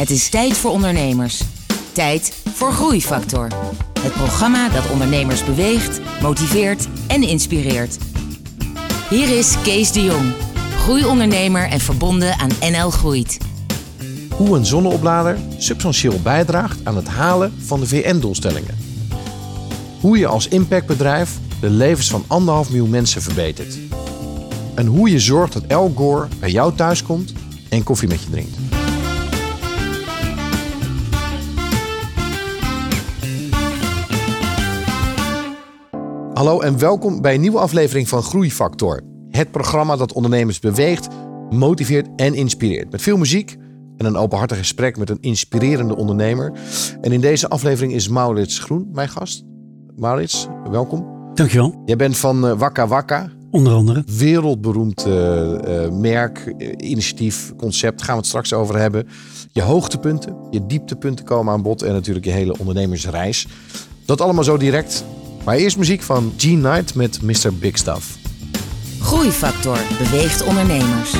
Het is tijd voor ondernemers. Tijd voor Groeifactor. Het programma dat ondernemers beweegt, motiveert en inspireert. Hier is Kees de Jong, groeiondernemer en verbonden aan NL Groeit. Hoe een zonneoplader substantieel bijdraagt aan het halen van de VN-doelstellingen. Hoe je als impactbedrijf de levens van anderhalf miljoen mensen verbetert. En hoe je zorgt dat El Gore bij jou thuis komt en koffie met je drinkt. Hallo en welkom bij een nieuwe aflevering van Groeifactor. Het programma dat ondernemers beweegt, motiveert en inspireert. Met veel muziek en een openhartig gesprek met een inspirerende ondernemer. En in deze aflevering is Maurits Groen mijn gast. Maurits, welkom. Dankjewel. Jij bent van uh, Wakka Wakka. Onder andere. Wereldberoemd uh, uh, merk, initiatief, concept. Gaan we het straks over hebben. Je hoogtepunten, je dieptepunten komen aan bod. En natuurlijk je hele ondernemersreis. Dat allemaal zo direct. Maar eerst muziek van G Knight met Mr. Big Stuff. Groeifactor beweegt ondernemers.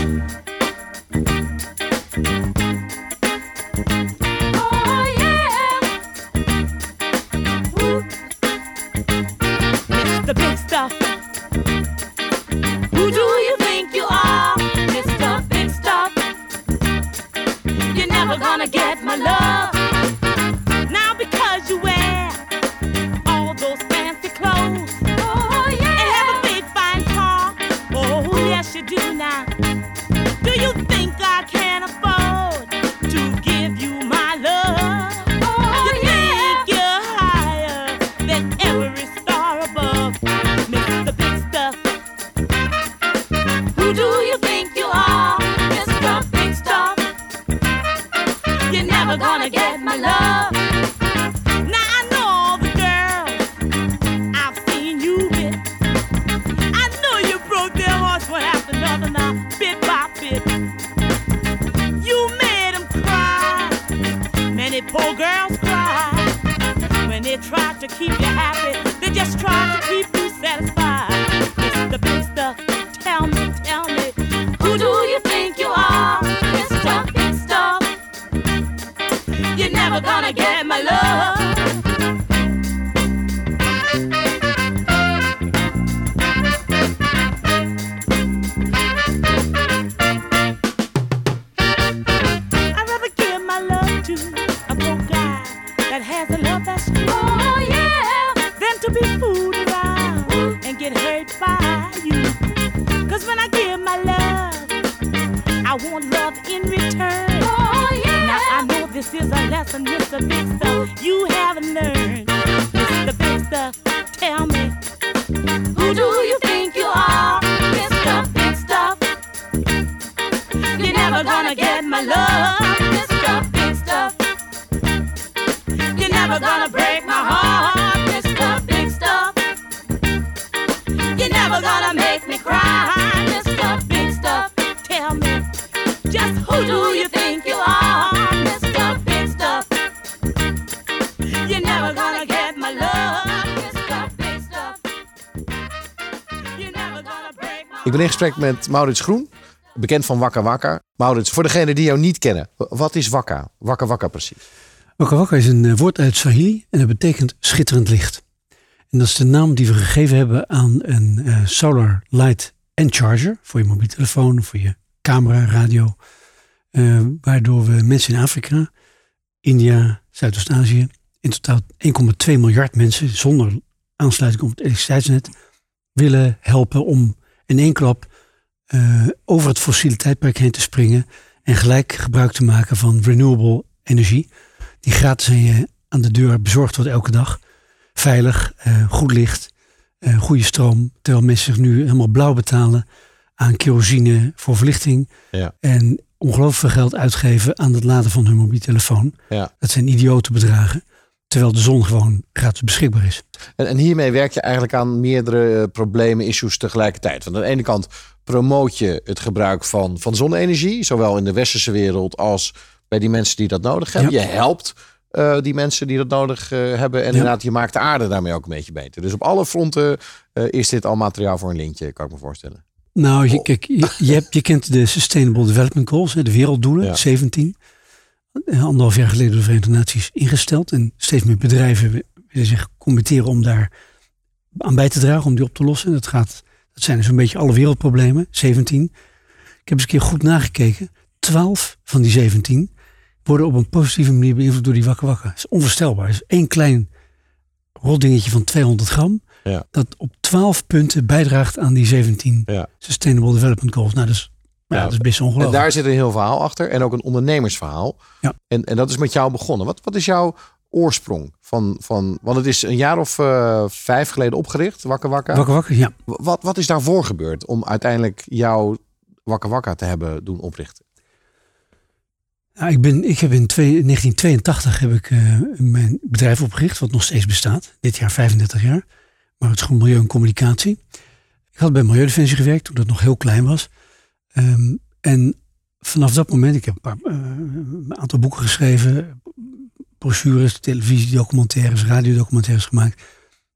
Met Maurits Groen, bekend van Wakka Wakka. Maurits, voor degenen die jou niet kennen, wat is Wakka? Wakka Wakka precies. Waka Waka is een eh, woord uit Swahili en dat betekent schitterend licht. En dat is de naam die we gegeven hebben aan een eh, solar light and charger voor je mobiele telefoon, voor je camera, radio. eh, waardoor we mensen in Afrika, India, Zuidoost-Azië, in totaal 1,2 miljard mensen zonder aansluiting op het elektriciteitsnet willen helpen om in één klap eh, over het fossiele tijdperk heen te springen en gelijk gebruik te maken van renewable energie, die gratis aan je aan de deur bezorgd wordt elke dag. Veilig, eh, goed licht, eh, goede stroom, terwijl mensen zich nu helemaal blauw betalen aan kerosine voor verlichting Ja. en ongelooflijk veel geld uitgeven aan het laden van hun mobiele telefoon. Ja. Dat zijn idiote bedragen, terwijl de zon gewoon gratis beschikbaar is. En, en hiermee werk je eigenlijk aan meerdere problemen, issues tegelijkertijd. Want aan de ene kant promoot je het gebruik van, van zonne-energie, zowel in de westerse wereld als bij die mensen die dat nodig hebben. Ja. Je helpt eh, die mensen die dat nodig eh, hebben. En inderdaad, je maakt de aarde daarmee ook een beetje beter. Dus op alle fronten eh, is dit al materiaal voor een lintje, kan ik me voorstellen. Nou, je, Oh. kijk, je, je, hebt, je kent de Sustainable Development Goals, de werelddoelen, Ja. 17. eh, anderhalf jaar geleden door de Verenigde Naties ingesteld. En steeds meer bedrijven willen zich committeren om daar aan bij te dragen, om die op te lossen. Dat, gaat, dat zijn dus een beetje alle wereldproblemen, 17. Ik heb eens een keer goed nagekeken. 12 van die 17 worden op een positieve manier beïnvloed door die wakker wakker. Dat is onvoorstelbaar. Dat is één klein roldingetje van 200 gram. Ja. Dat op 12 punten bijdraagt aan die 17 Ja. Sustainable Development Goals. Nou, dat is, ja, Ja. dat is best En ongelooflijk. daar zit een heel verhaal achter. En ook een ondernemersverhaal. Ja. En, en dat is met jou begonnen. Wat, wat is jouw oorsprong? Van, van, want het is een jaar of eh, vijf geleden opgericht, Wakka Wakka. Wakker wakker, ja. Wat, wat is daarvoor gebeurd om uiteindelijk jouw Wakka Wakka te hebben doen oprichten? Ja, ik, ben, ik heb in twee- 1982 heb ik eh, mijn bedrijf opgericht, wat nog steeds bestaat. Dit jaar 35 jaar. Maar het is gewoon milieu en communicatie. Ik had bij Milieudefensie gewerkt toen dat nog heel klein was. Ehm, en vanaf dat moment, ik heb een, paar, eh, een aantal boeken geschreven, brochures, televisiedocumentaires, radiodocumentaires gemaakt.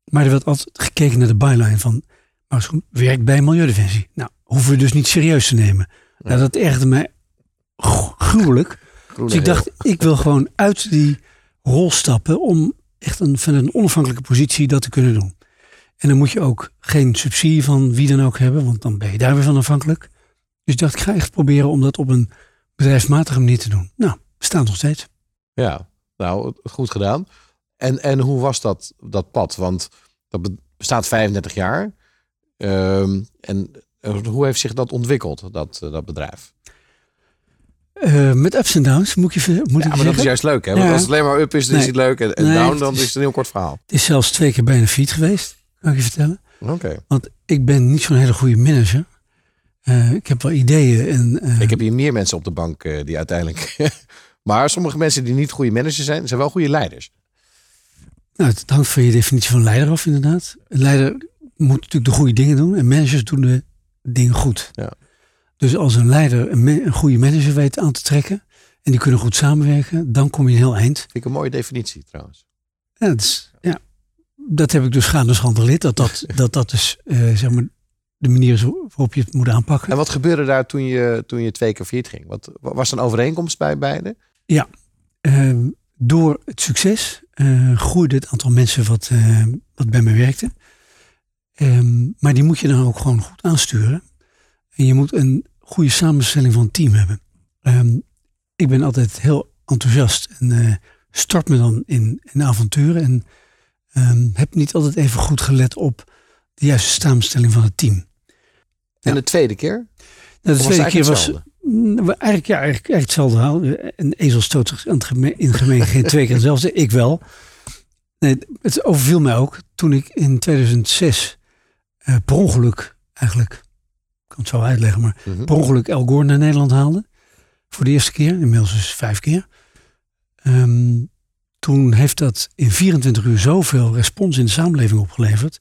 Maar er werd altijd gekeken naar de byline van, maar het werkt bij Milieudefensie. Nou, hoeven we dus niet serieus te nemen. Nou, dat ergerde mij gru- gruwelijk. Dus ik dacht, ik wil gewoon uit die rol stappen om echt een, van een onafhankelijke positie dat te kunnen doen. En dan moet je ook geen subsidie van wie dan ook hebben, want dan ben je daar weer van afhankelijk. Dus ik dacht, ik ga echt proberen om dat op een bedrijfsmatige manier te doen. Nou, bestaat nog steeds. Ja, nou, goed gedaan. En, en hoe was dat, dat pad? Want dat be- bestaat 35 jaar. Ehm, en hoe heeft zich dat ontwikkeld, dat, eh, dat bedrijf? Eh, met ups en downs, moet, je, moet Ja, ik maar dat is juist leuk, hè? Want Ja. als het alleen maar up is, dan is het leuk. En, en Nee, down, het dan is- is het een heel kort verhaal. Het is zelfs twee keer bijna fiets geweest, kan ik je vertellen. Oké. Want ik ben niet zo'n hele goede manager. Eh, ik heb wel ideeën en Ik heb hier meer mensen op de bank die uiteindelijk... maar sommige mensen die niet goede managers zijn, zijn wel goede leiders. Nou, het hangt van je definitie van leider af, inderdaad. Een leider moet natuurlijk de goede dingen doen en managers doen de dingen goed. Ja. Dus als een leider een, goede manager weet aan te trekken en die kunnen goed samenwerken, dan kom je een heel eind. Vind ik een mooie definitie trouwens. Ja, dat, is, ja, dat heb ik dus gaande schande geleerd, dat dat, dat, dat dus eh, zeg maar de manier is waarop je het moet aanpakken. En wat gebeurde daar toen je, toen je twee keer failliet ging? Wat, was er een overeenkomst bij beide? Eh, door het succes eh, groeide het aantal mensen wat, eh, wat bij me werkte. Ehm, maar die moet je dan ook gewoon goed aansturen. En je moet een goede samenstelling van een team hebben. Ehm, ik ben altijd heel enthousiast en eh, start me dan in, in avonturen. En ehm, heb niet altijd even goed gelet op de juiste samenstelling van het team. En Ja. de tweede keer? Nou, de tweede het keer was, eigenlijk Mm, Eigenlijk, ja, eigenlijk, eigenlijk hetzelfde verhaal. Een ezel stoot zich aan het geme- in het gemeen geen twee keer hetzelfde. Ik wel. Nee, het overviel mij ook toen ik in 2006 eh, per ongeluk eigenlijk, ik kan het zo uitleggen, maar Mhm. per ongeluk El Gore naar Nederland haalde. Voor de eerste keer, inmiddels dus vijf keer. Ehm, toen heeft dat in 24 uur zoveel respons in de samenleving opgeleverd.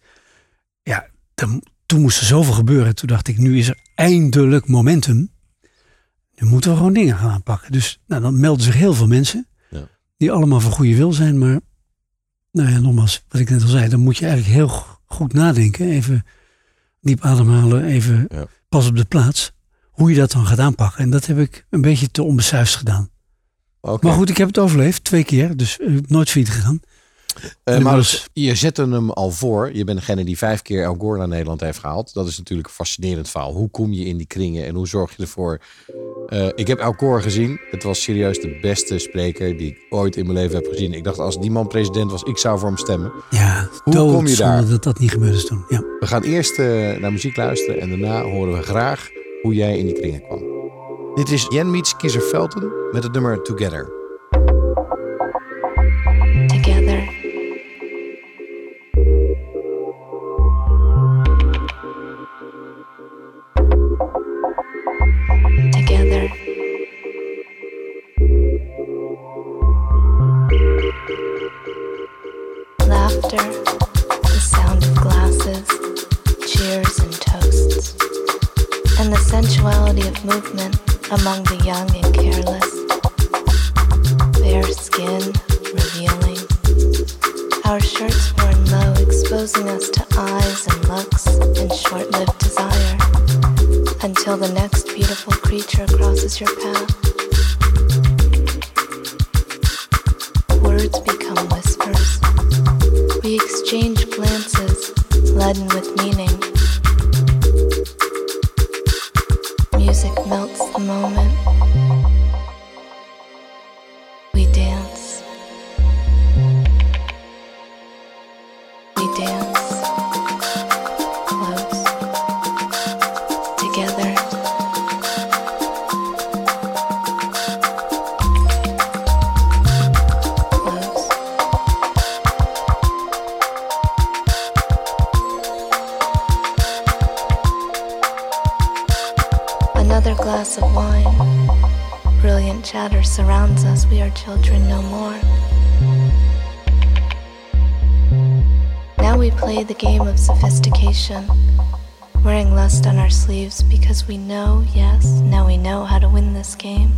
Ja, dan, toen moest er zoveel gebeuren. Toen dacht ik, nu is er eindelijk momentum. Nu moeten we gewoon dingen gaan aanpakken. Dus nou, dan melden zich heel veel mensen. Ja. Die allemaal van goede wil zijn. Maar nou ja, nogmaals, wat ik net al zei. Dan moet je eigenlijk heel goed nadenken. Even diep ademhalen. Even Ja. pas op de plaats. Hoe je dat dan gaat aanpakken. En dat heb ik een beetje te onbesuisd gedaan. Maar goed, ik heb het overleefd. Twee keer. Dus ik heb nooit failliet gegaan. Eh, maar dus, je zette hem al voor. Je bent degene die vijf keer El Gore naar Nederland heeft gehaald. Dat is natuurlijk een fascinerend verhaal. Hoe kom je in die kringen en hoe zorg je ervoor? Eh, ik heb El Gore gezien. Het was serieus de beste spreker die ik ooit in mijn leven heb gezien. Ik dacht, als die man president was, ik zou voor hem stemmen. Ja, Hoe dood kom je daar? dat dat niet gebeurd is toen. Ja. We gaan eerst eh, naar muziek luisteren en daarna horen we graag hoe jij in die kringen kwam. Dit is Jen Meets Kiezer Felton met het nummer together. Laughter, the sound of glasses, cheers and toasts, and the sensuality of movement among the young and careless bare skin revealing. Our shirts worn low, exposing us to eyes and looks and short lived desire. Until the next beautiful creature crosses your path. glances, laden with meaning. Because we know, yes, now we know how to win this game.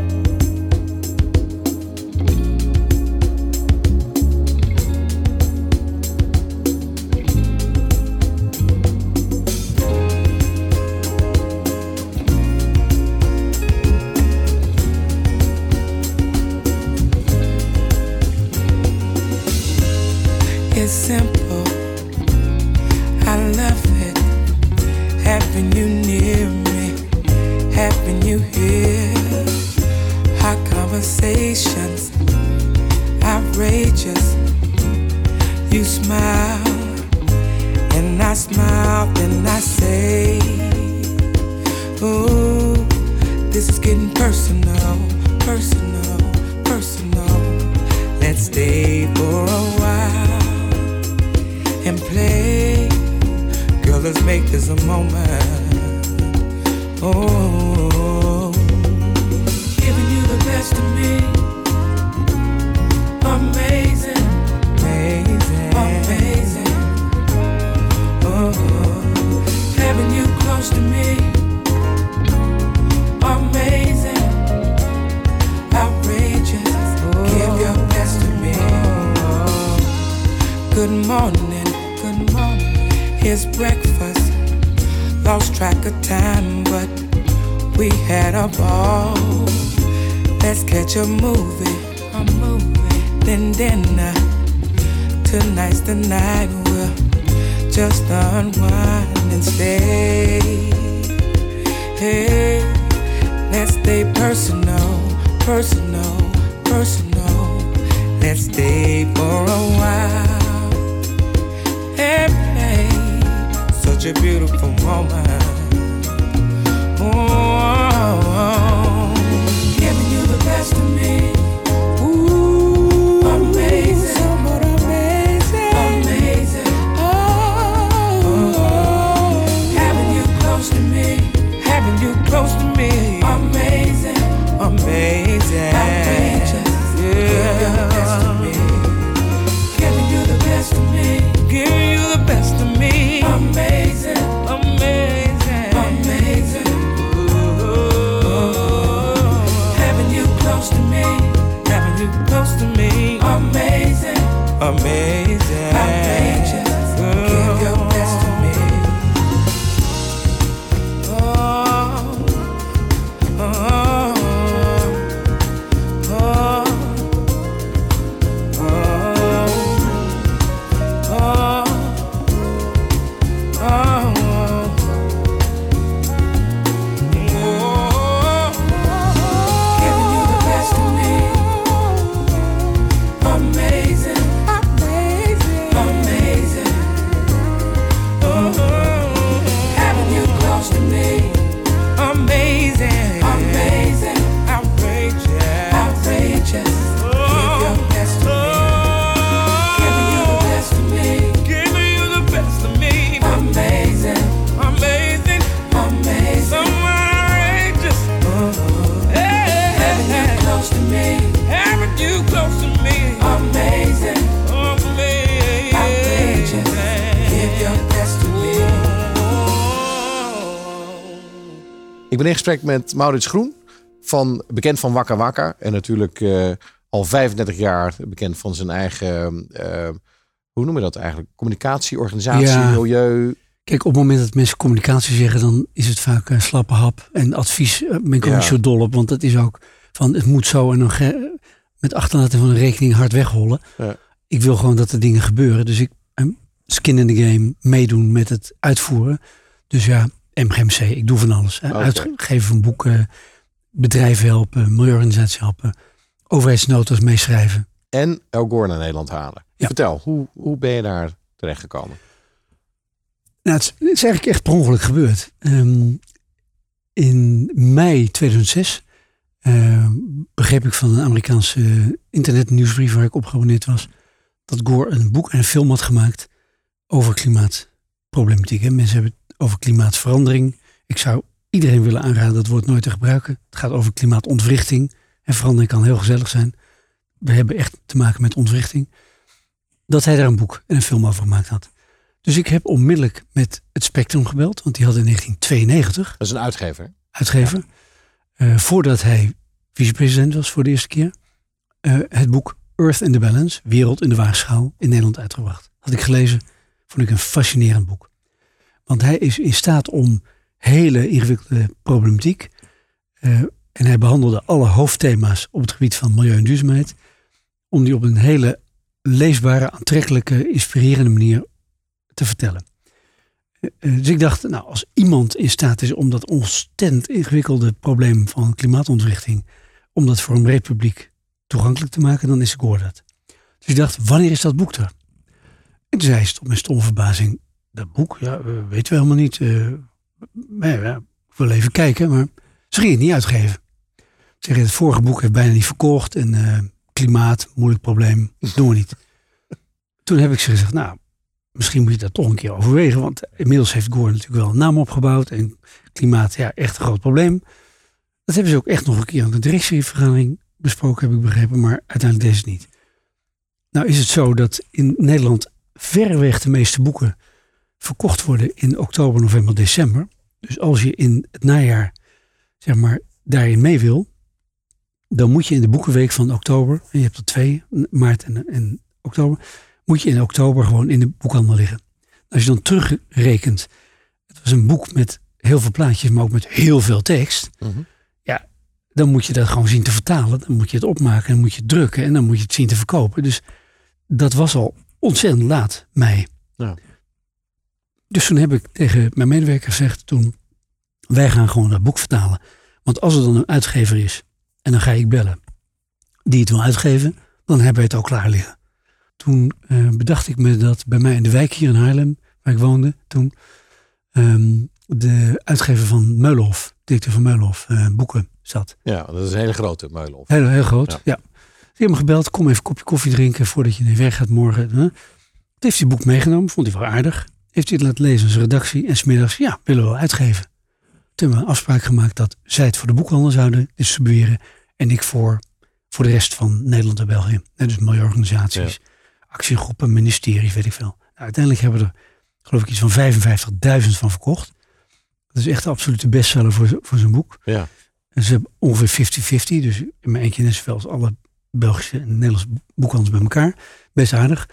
Tonight's the night we'll just unwind and stay. Hey, let's stay personal, personal, personal. Let's stay for a while. Hey, babe, such a beautiful moment. Ben in gesprek met Maurits Groen, van, bekend van Wakka Wakka. En natuurlijk eh, al 35 jaar bekend van zijn eigen, eh, hoe noemen we dat eigenlijk? Communicatieorganisatie, Ja. milieu. Kijk, op het moment dat mensen communicatie zeggen, dan is het vaak eh, slappe hap. En advies eh, ben ik ook Ja. niet zo dol op. Want dat is ook van het moet zo en dan met achterlaten van een rekening hard wegrollen. Ja. Ik wil gewoon dat er dingen gebeuren. Dus ik eh, skin in the game, meedoen met het uitvoeren. Dus ja, MGMC, ik doe van alles. Uitgeven van boeken, bedrijven helpen, milieuorganisaties helpen. Overheidsnotas meeschrijven. En El Gore naar Nederland halen. Ja. Vertel, hoe, hoe ben je daar terechtgekomen? Nou, het, is, het is eigenlijk echt per ongeluk gebeurd. Ehm, in mei 2006 ehm, begreep ik van een Amerikaanse internetnieuwsbrief waar ik op geabonneerd was, dat Gore een boek en een film had gemaakt over klimaatproblematiek. Hè. Mensen hebben over klimaatverandering. Ik zou iedereen willen aanraden dat woord nooit te gebruiken. Het gaat over klimaatontwrichting. En verandering kan heel gezellig zijn. We hebben echt te maken met ontwrichting. Dat hij daar een boek en een film over gemaakt had. Dus ik heb onmiddellijk met het Spectrum gebeld, want die had in 1992 Dat is een uitgever. uitgever, eh, voordat hij vicepresident was voor de eerste keer, eh, het boek Earth in the Balance, Wereld in de Waagschaal, in Nederland uitgebracht. Had ik gelezen, vond ik een fascinerend boek. Want hij is in staat om hele ingewikkelde problematiek, eh, en hij behandelde alle hoofdthema's op het gebied van milieu en duurzaamheid, om die op een hele leesbare, aantrekkelijke, inspirerende manier te vertellen. Eh, eh, Dus ik dacht, nou, als iemand in staat is om dat ontzettend ingewikkelde probleem van klimaatontwrichting, om dat voor een breed publiek toegankelijk te maken, dan is Gore dat. Dus ik dacht, wanneer is dat boek er? En toen zei ze tot mijn stomme verbazing, dat boek, ja, weten we helemaal niet. eh, nee, ja, ik wil even kijken, maar ze gingen het niet uitgeven. Ze zeggen, het vorige boek heeft bijna niet verkocht en eh, klimaat, moeilijk probleem, doen we niet. Toen heb ik ze gezegd, nou, misschien moet je dat toch een keer overwegen. Want inmiddels heeft Gore natuurlijk wel een naam opgebouwd. En klimaat, ja, echt een groot probleem. Dat hebben ze ook echt nog een keer aan de directievergadering besproken, heb ik begrepen. Maar uiteindelijk deze niet. Nou is het zo dat in Nederland verreweg de meeste boeken verkocht worden in oktober, november, december. Dus als je in het najaar, zeg maar, daarin mee wil, dan moet je in de boekenweek van oktober, en je hebt er twee, maart en, en oktober, moet je in oktober gewoon in de boekhandel liggen. Als je dan terugrekent, het was een boek met heel veel plaatjes, maar ook met heel veel tekst. Mhm. Ja, dan moet je dat gewoon zien te vertalen. Dan moet je het opmaken, dan moet je het drukken en dan moet je het zien te verkopen. Dus dat was al ontzettend laat, mei. Ja. Dus toen heb ik tegen mijn medewerker gezegd, toen, wij gaan gewoon dat boek vertalen. Want als er dan een uitgever is, en dan ga ik bellen, die het wil uitgeven, dan hebben we het al klaar liggen. Toen eh, bedacht ik me dat bij mij in de wijk hier in Haarlem, waar ik woonde toen, ehm, de uitgever van Meulenhof, directeur van Meulenhof, eh, boeken zat. Ja, dat is een hele grote meulenhof. Heel, heel groot, Ja. ja. Ik heb hem gebeld, kom even een kopje koffie drinken voordat je naar weg gaat morgen. Huh? Toen heeft hij het boek meegenomen, vond hij wel aardig. Heeft hij het laten lezen zijn redactie en smiddags, ja, willen we wel uitgeven. Toen hebben we een afspraak gemaakt dat zij het voor de boekhandel zouden distribueren en ik voor, voor de rest van Nederland en België. En dus milieuorganisaties, actiegroepen, ministeries, weet ik veel. Nou, uiteindelijk hebben we er, geloof ik, iets van 55.000 van verkocht. Dat is echt de absolute bestseller voor, voor zijn boek. Ja. En ze hebben ongeveer 50-50. Dus in mijn eentje net zoveel als alle Belgische en Nederlandse boekhandels bij elkaar. Best aardig.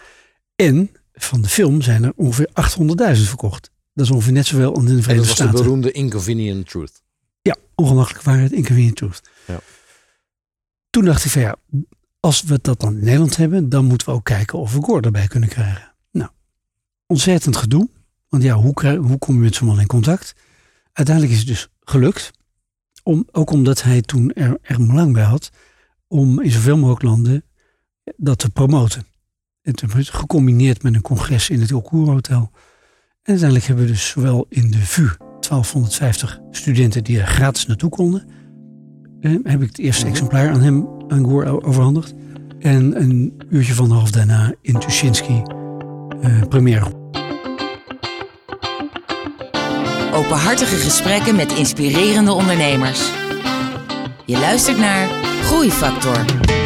En van de film zijn er ongeveer 800.000 verkocht. Dat is ongeveer net zoveel als in de En dat Verenigde was de Staten. beroemde Inconvenient Truth. Ja, ongemakkelijk waarheid, inconvenient truth. Ja. Toen dacht ik van ja, als we dat dan in Nederland hebben, dan moeten we ook kijken of we Gore erbij kunnen krijgen. Nou, ontzettend gedoe. Want ja, hoe, krijg- hoe kom je met zo'n man in contact? Uiteindelijk is het dus gelukt. Om, ook omdat hij toen er, er belang bij had om in zoveel mogelijk landen dat te promoten. En toen werd het gecombineerd met een congres in het Ilkoer Hotel. En uiteindelijk hebben we dus zowel in de VU 1250 studenten die er gratis naartoe konden. Eh, heb ik het eerste exemplaar aan hem, aan Goor, overhandigd. En een uurtje van de half daarna in Tuschinski eh première. Openhartige gesprekken met inspirerende ondernemers. Je luistert naar Groeifactor.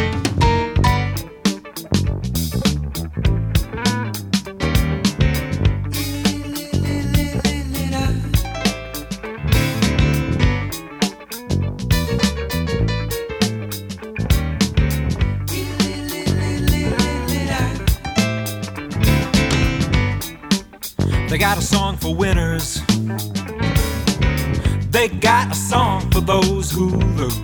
For winners. They got a song for those who lose.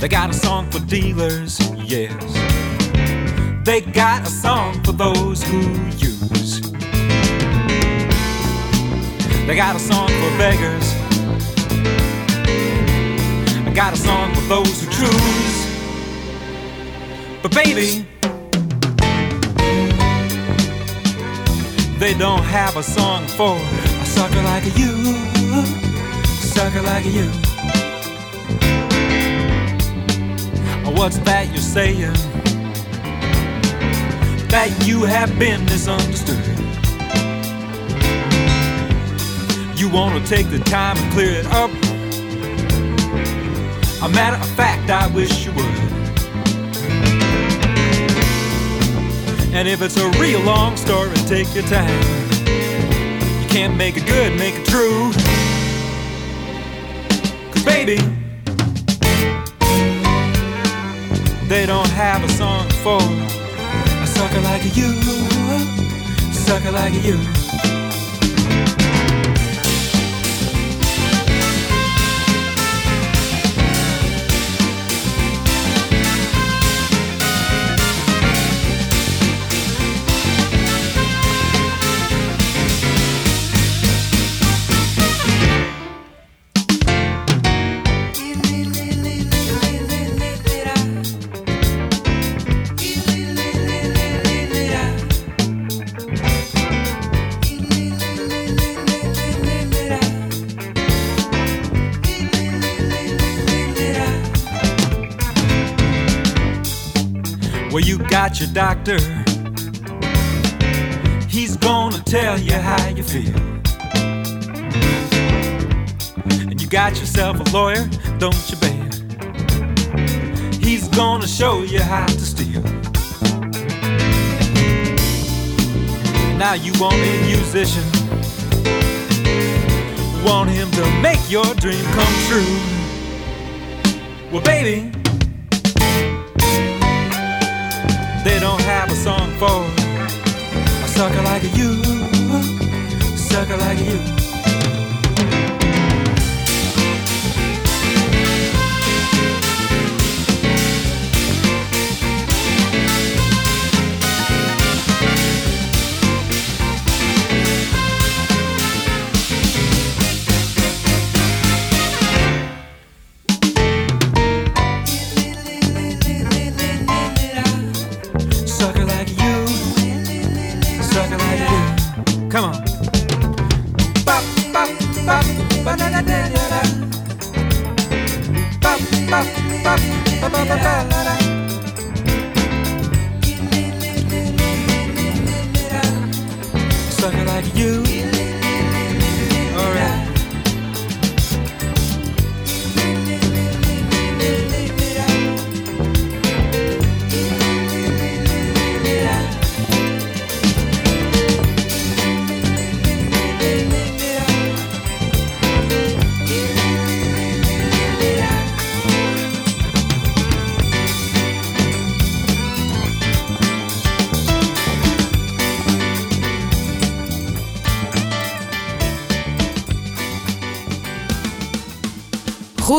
They got a song for dealers, yes. They got a song for those who use. They got a song for beggars. I got a song for those who choose. But baby, they don't have a song for a sucker like you, sucker like you. What's that you're saying? That you have been misunderstood. You wanna take the time and clear it up. A matter of fact, I wish you would. And if it's a real long story, take your time. You can't make it good, make it true. Cause baby, they don't have a song for a sucker like you, sucker like you. Your doctor. He's gonna tell you how you feel. And you got yourself a lawyer, don't you, babe? He's gonna show you how to steal. Now you want a musician. Want him to make your dream come true. Well, baby. They don't have a song for a sucker like you, sucker like you.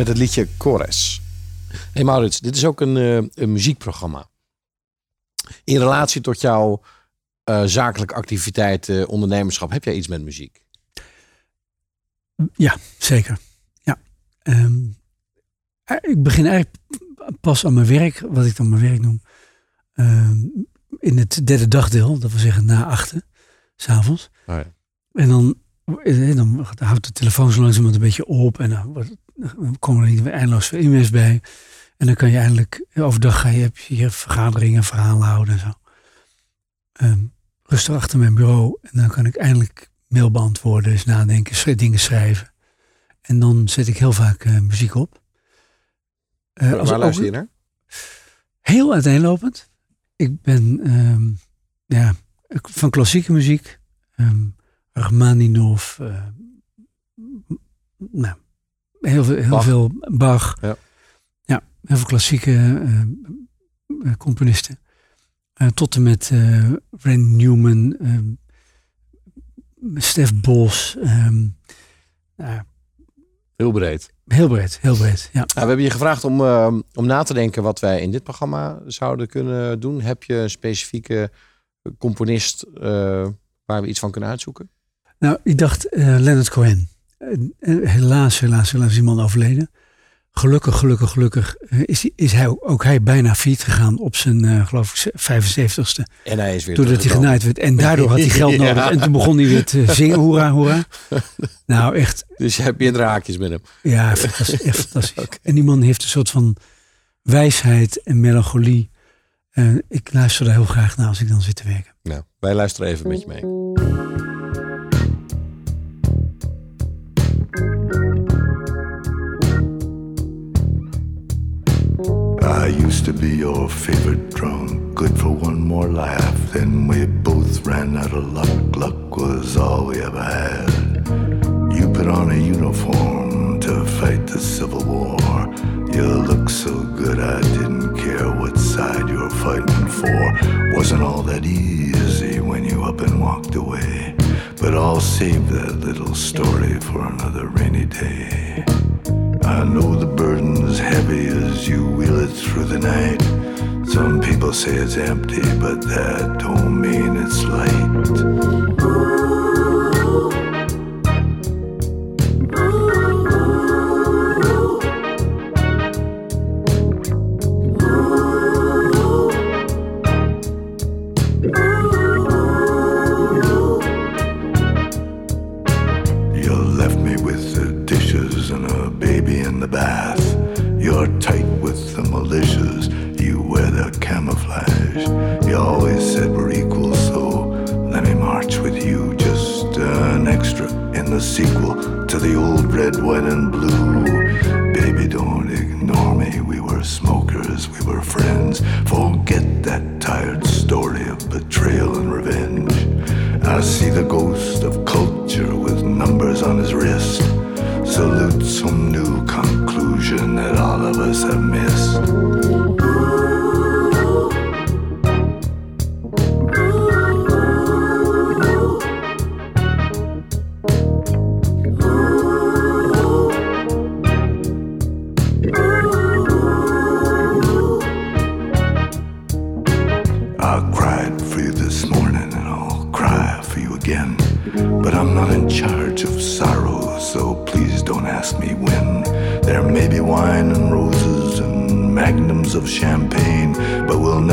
Met het liedje Cores. Hey Maurits, dit is ook een, eh, een muziekprogramma. In relatie tot jouw eh, zakelijke activiteit, eh, ondernemerschap, heb jij iets met muziek? Ja, zeker. Ja. Ehm, eh, ik begin eigenlijk pas aan mijn werk, wat ik dan mijn werk noem, ehm, in het derde dagdeel, dat wil zeggen na achten, s'avonds. Oh ja. En dan, dan houdt de telefoon zo langzamerhand een beetje op en dan, wordt- dan komen er niet eindeloos veel e-mails bij. En dan kan je eindelijk, overdag ga je, heb je hier vergaderingen, verhalen houden en zo. Ehm, rustig achter mijn bureau en dan kan ik eindelijk mail beantwoorden, eens nadenken, dingen schrijven. En dan zet ik heel vaak eh, muziek op. Eh, Waar, waar luister je naar? Heel uiteenlopend. Ik ben ehm, ja, van klassieke muziek, ehm Rachmaninov, eh, nou, heel, veel, heel Bach. veel Bach. Ja. Ja, heel veel klassieke eh, eh, componisten. Eh, tot en met eh Randy Newman, ehm, Stef Bos. ehm, nou, Heel breed. heel breed, heel breed. Ja. Nou, we hebben je gevraagd om, eh, om na te denken wat wij in dit programma zouden kunnen doen. Heb je een specifieke componist eh, waar we iets van kunnen uitzoeken? Nou, ik dacht eh Leonard Cohen. Helaas, helaas, helaas is die man overleden. Gelukkig, gelukkig, gelukkig eh, is, hij- is hij ook, hij bijna failliet gegaan op zijn, eh, geloof ik, 75ste. En hij is weer Doordat hij genaaid werd. En daardoor had hij geld Ja. nodig. En toen begon hij weer te zingen, hoera, hoera. Nou, echt, Dus je hebt meerdere haakjes met hem. ja, fantastisch. Echt fantastisch. En die man heeft een soort van wijsheid en melancholie. Eh, ik luister daar heel graag naar als ik dan zit te werken. Nou, wij luisteren even met je mee. I used to be your favorite drunk, good for one more laugh. Then we both ran out of luck. Luck was all we ever had. You put on a uniform to fight the Civil War. You looked so good, I didn't care what side you were fighting for. Wasn't all that easy when you up and walked away. But I'll save that little story for another rainy day. I know the burden's heavy as you wheel it through the night. Some people say it's empty, but that don't mean it's light.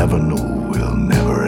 Never know, we'll never ever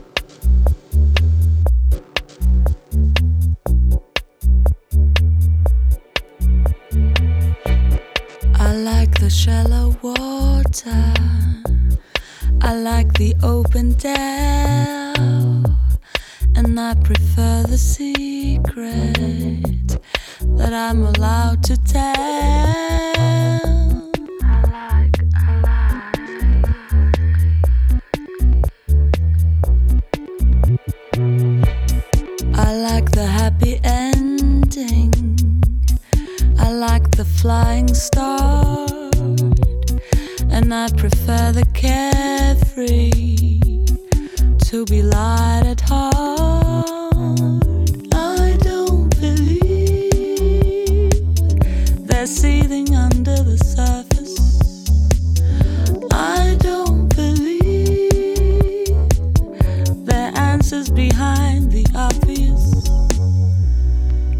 Answers behind the obvious.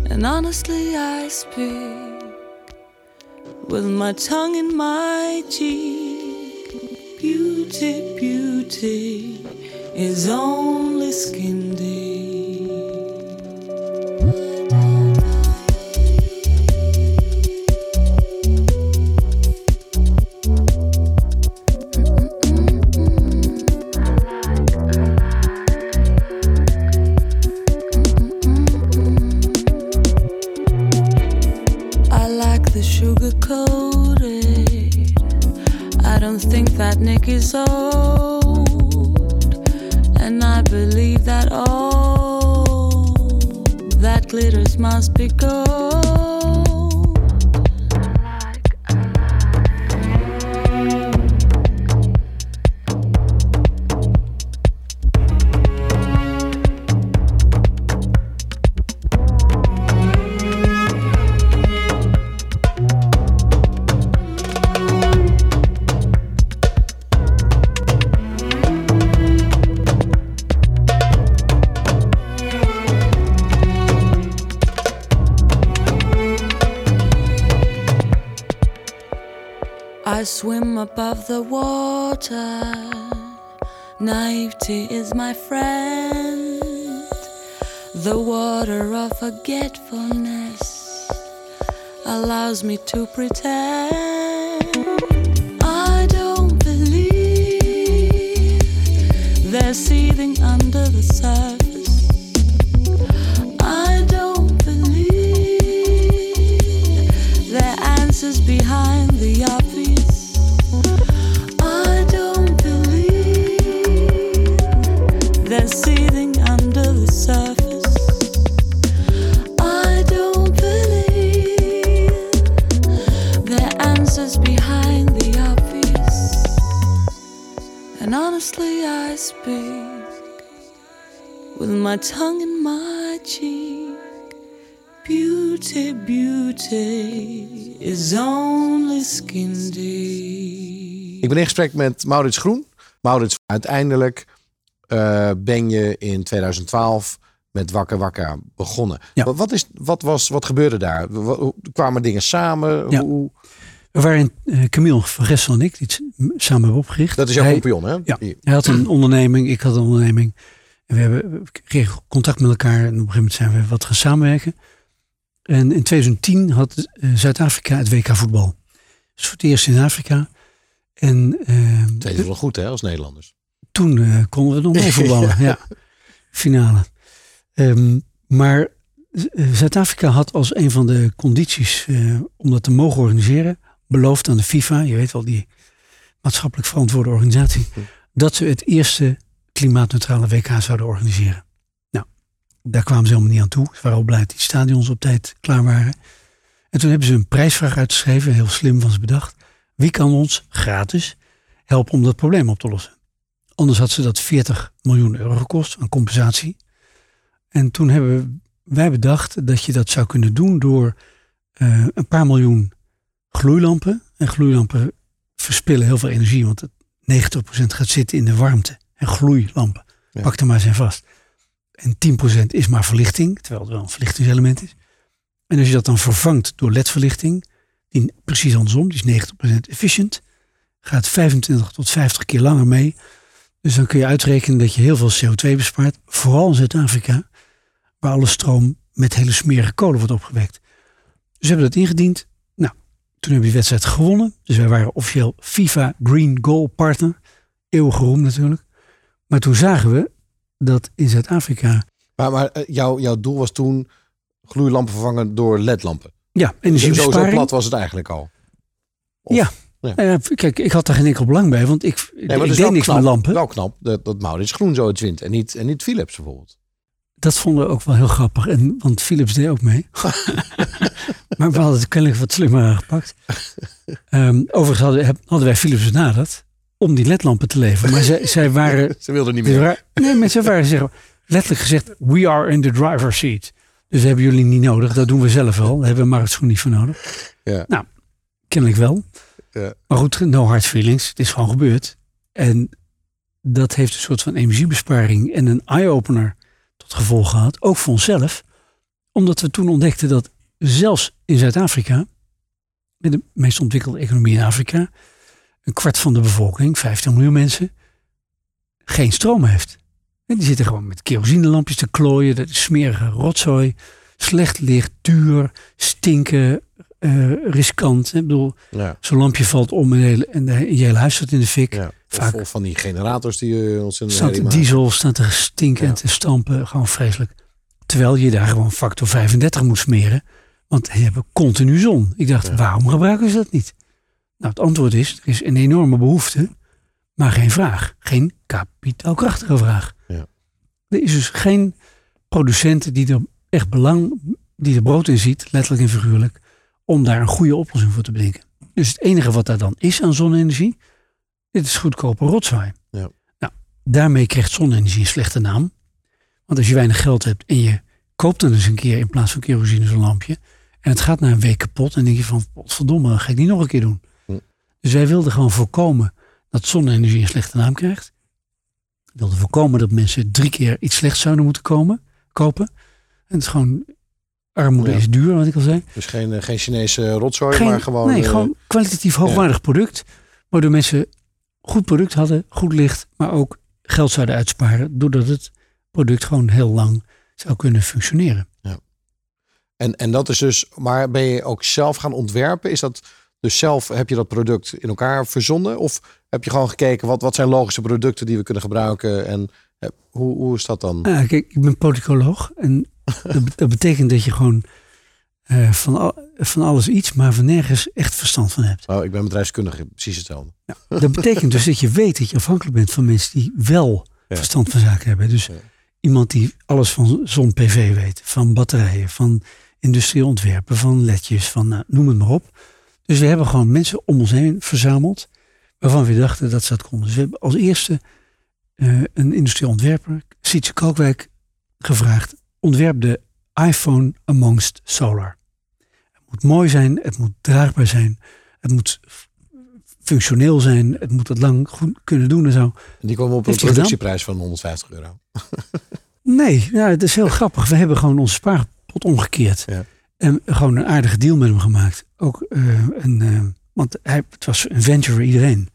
And honestly, I speak with my tongue in my cheek. Beauty, beauty is only skin above the water. Naivety is my friend. The water of forgetfulness allows me to pretend. I don't believe they're seething under the surface. My tongue in my cheek. Beauty, beauty is only skin deep. Ik ben in gesprek met Maurits Groen. Maurits, uiteindelijk eh, ben je in 2012 met Wakker Wakker begonnen. Ja. Wat, is, wat, was, wat gebeurde daar? Kwamen dingen samen? Ja. Hoe, We waren eh, Camille van Gessel en ik die het samen hebben opgericht. dat is jouw Hij- compagnon, hè? Ja, hij had een onderneming, ik had een onderneming. En we, hebben, we kregen contact met elkaar en op een gegeven moment zijn we wat gaan samenwerken. En in 2010 had eh, Zuid-Afrika het WK voetbal. Dus voor het eerst in Afrika. En eh, Tweede is wel goed, hè, als Nederlanders. toen eh, konden we nog mee voetballen. ja, finale. Ehm, maar eh, Zuid-Afrika had als een van de condities eh, om dat te mogen organiseren, beloofd aan de FIFA, je weet wel, die maatschappelijk verantwoorde organisatie, dat ze het eerste klimaatneutrale WK zouden organiseren. Nou, daar kwamen ze helemaal niet aan toe. Ze waren al blij dat die stadions op tijd klaar waren. En toen hebben ze een prijsvraag uitgeschreven, heel slim van ze bedacht. Wie kan ons gratis helpen om dat probleem op te lossen? Anders had ze dat 40 miljoen euro gekost aan compensatie. En toen hebben wij bedacht dat je dat zou kunnen doen door eh, een paar miljoen gloeilampen. En gloeilampen verspillen heel veel energie, want het 90% gaat zitten in de warmte. En gloeilampen, Ja. pak er maar zijn vast. En 10% is maar verlichting, terwijl het wel een verlichtingselement is. En als je dat dan vervangt door LED-verlichting, die precies andersom, die is 90% efficient, gaat 25 tot 50 keer langer mee. Dus dan kun je uitrekenen dat je heel veel CO2 bespaart, vooral in Zuid-Afrika, waar alle stroom met hele smerige kolen wordt opgewekt. Dus we hebben dat ingediend. Nou, toen hebben we die wedstrijd gewonnen. Dus wij waren officieel FIFA Green Goal partner. Eeuwig geroemd natuurlijk. Maar toen zagen we dat in Zuid-Afrika, Maar, maar eh, jouw, jouw doel was toen gloeilampen vervangen door ledlampen. ja, Zo, zo energiebesparing. plat was het eigenlijk al. Of- Ja. Nou kijk, ik had daar geen enkel belang bij, want ik, Nee, deed niks knap, met lampen. Wel knap dat, dat Maurits Groen zo het wint en niet, en niet Philips bijvoorbeeld. Dat vonden we ook wel heel grappig. En, want Philips deed ook mee. maar we hadden het kennelijk wat slimmer aangepakt. Ehm, overigens hadden, hadden wij Philips benaderd om die ledlampen te leveren. Maar zij, zij waren... Ze wilden niet meer. wa- nee, maar waren zeggen, letterlijk gezegd, we are in the driver's seat. Dus hebben jullie niet nodig. Dat doen we zelf wel. Daar hebben we Marit Schoen niet voor nodig. Ja. Nou, kennelijk wel. Ja. Maar goed, no hard feelings. Het is gewoon gebeurd. En dat heeft een soort van energiebesparing en een eye-opener tot gevolg gehad. Ook voor onszelf. Omdat we toen ontdekten dat zelfs in Zuid-Afrika, met de meest ontwikkelde economie in Afrika, een kwart van de bevolking, 15 miljoen mensen, geen stroom heeft. En die zitten gewoon met kerosinelampjes te klooien, dat is smerige rotzooi, slecht licht, duur, stinken, eh, riskant. Ik bedoel, Ja. zo'n lampje valt om en, hele, en de, je hele huis staat in de fik. Ja. Vaak of van die generators die eh, ons in de staat diesel staat te stinken Ja. en te stampen. Gewoon vreselijk. Terwijl je daar gewoon factor 35 moet smeren. Want je hebt continu zon. Ik dacht, Ja. waarom gebruiken ze dat niet? Nou, het antwoord is, er is een enorme behoefte, maar geen vraag. Geen kapitaalkrachtige vraag. Ja. Er is dus geen producent die er echt belang, die er brood in ziet, letterlijk en figuurlijk, om daar een goede oplossing voor te bedenken. Dus het enige wat daar dan is aan zonne-energie, dit is goedkope rotzooi. Ja. Nou, daarmee krijgt zonne-energie een slechte naam. Want als je weinig geld hebt en je koopt dan eens een keer in plaats van kerosine zo'n lampje. En het gaat na een week kapot. En denk je van, verdomme, ga ik niet nog een keer doen. Dus wij wilden gewoon voorkomen dat zonne-energie een slechte naam krijgt. We wilden voorkomen dat mensen drie keer iets slechts zouden moeten komen, kopen. En het is gewoon, armoede Ja. is duur, wat ik al zei. Dus geen, eh, geen Chinese rotzooi, Geen- maar gewoon... nee, eh, gewoon kwalitatief hoogwaardig product. Waardoor mensen goed product hadden, goed licht, maar ook geld zouden uitsparen. Doordat het product gewoon heel lang zou kunnen functioneren. En, en dat is dus, maar ben je ook zelf gaan ontwerpen? Is dat dus zelf, heb je dat product in elkaar verzonnen? Of heb je gewoon gekeken, wat, wat zijn logische producten die we kunnen gebruiken? En eh, hoe, hoe is dat dan? Ah, kijk, ik ben politicoloog. En dat, betekent dat je gewoon eh, van, al- van alles iets, maar van nergens echt verstand van hebt. Oh, ik ben bedrijfskundige, precies hetzelfde. Dat betekent dus dat je weet dat je afhankelijk bent van mensen die wel Ja. verstand van zaken hebben. Dus Ja. iemand die alles van zon-PV weet, van batterijen, van industrieel ontwerpen, van ledjes, van nou, noem het maar op. Dus we hebben gewoon mensen om ons heen verzameld waarvan we dachten dat ze dat konden. Dus we hebben als eerste eh, een industrieel ontwerper, Sietse Kalkwijk, gevraagd. Ontwerp de iPhone amongst solar. Het moet mooi zijn, het moet draagbaar zijn, het moet functioneel zijn, het moet het lang goed kunnen doen en zo. En die komen op een Heeft productieprijs van 150 euro. Nee, het is heel grappig. We hebben gewoon onze spaarpot omgekeerd. Ja. En gewoon een aardige deal met hem gemaakt. Ook eh, een, eh, want hij, het was een venture voor iedereen.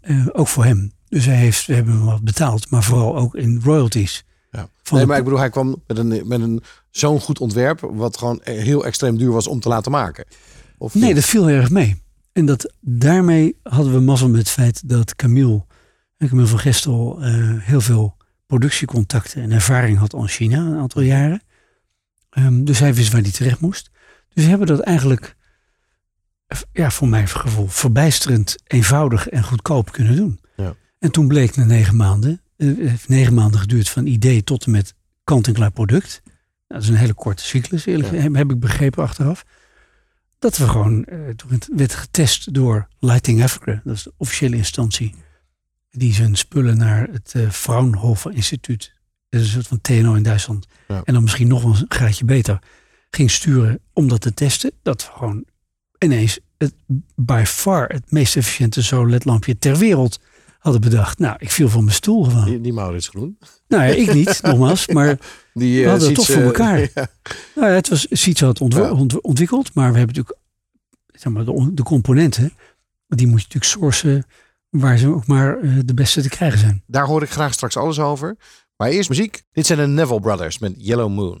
Eh, ook voor hem. Dus hij heeft, we hebben hem wat betaald, maar vooral ook in royalties. Ja. Nee, maar ik bedoel, hij kwam met een, met een zo'n goed ontwerp, wat gewoon heel extreem duur was om te laten maken. Of Nee, dat viel heel erg mee. En dat, daarmee hadden we mazzel met het feit dat Camille, Camille van Gestel heel veel productiecontacten en ervaring had in China een aantal jaren. Ehm, dus hij wist waar hij terecht moest. Dus we hebben dat eigenlijk, eh, ja, voor mijn gevoel, verbijsterend eenvoudig en goedkoop kunnen doen. Ja. En toen bleek na negen maanden, eh, het heeft negen maanden geduurd van idee tot en met kant-en-klaar product. Dat is een hele korte cyclus, eerlijk, Ja. heb, ik begrepen achteraf. Dat we gewoon, eh, toen het werd getest door Lighting Africa, dat is de officiële instantie die zijn spullen naar het eh, Fraunhofer Instituut. Een soort van TNO in Duitsland. Ja. En dan misschien nog wel een graadje beter. Ging sturen om dat te testen. Dat we gewoon ineens het by far het meest efficiënte zo-ledlampje ter wereld hadden bedacht. Nou, ik viel van mijn stoel gewoon. Die, die Maurits Groen. Nou ja, ik niet, nogmaals. Maar Die, we eh, hadden het toch voor elkaar. Ja. Nou ja, het was Siets had ontw- Ja. ont- ontwikkeld, maar we hebben natuurlijk zeg maar, de, de componenten, die moet je natuurlijk sourcen waar ze ook maar eh, de beste te krijgen zijn. Daar hoor ik graag straks alles over. Maar eerst muziek. Dit zijn de Neville Brothers met Yellow Moon.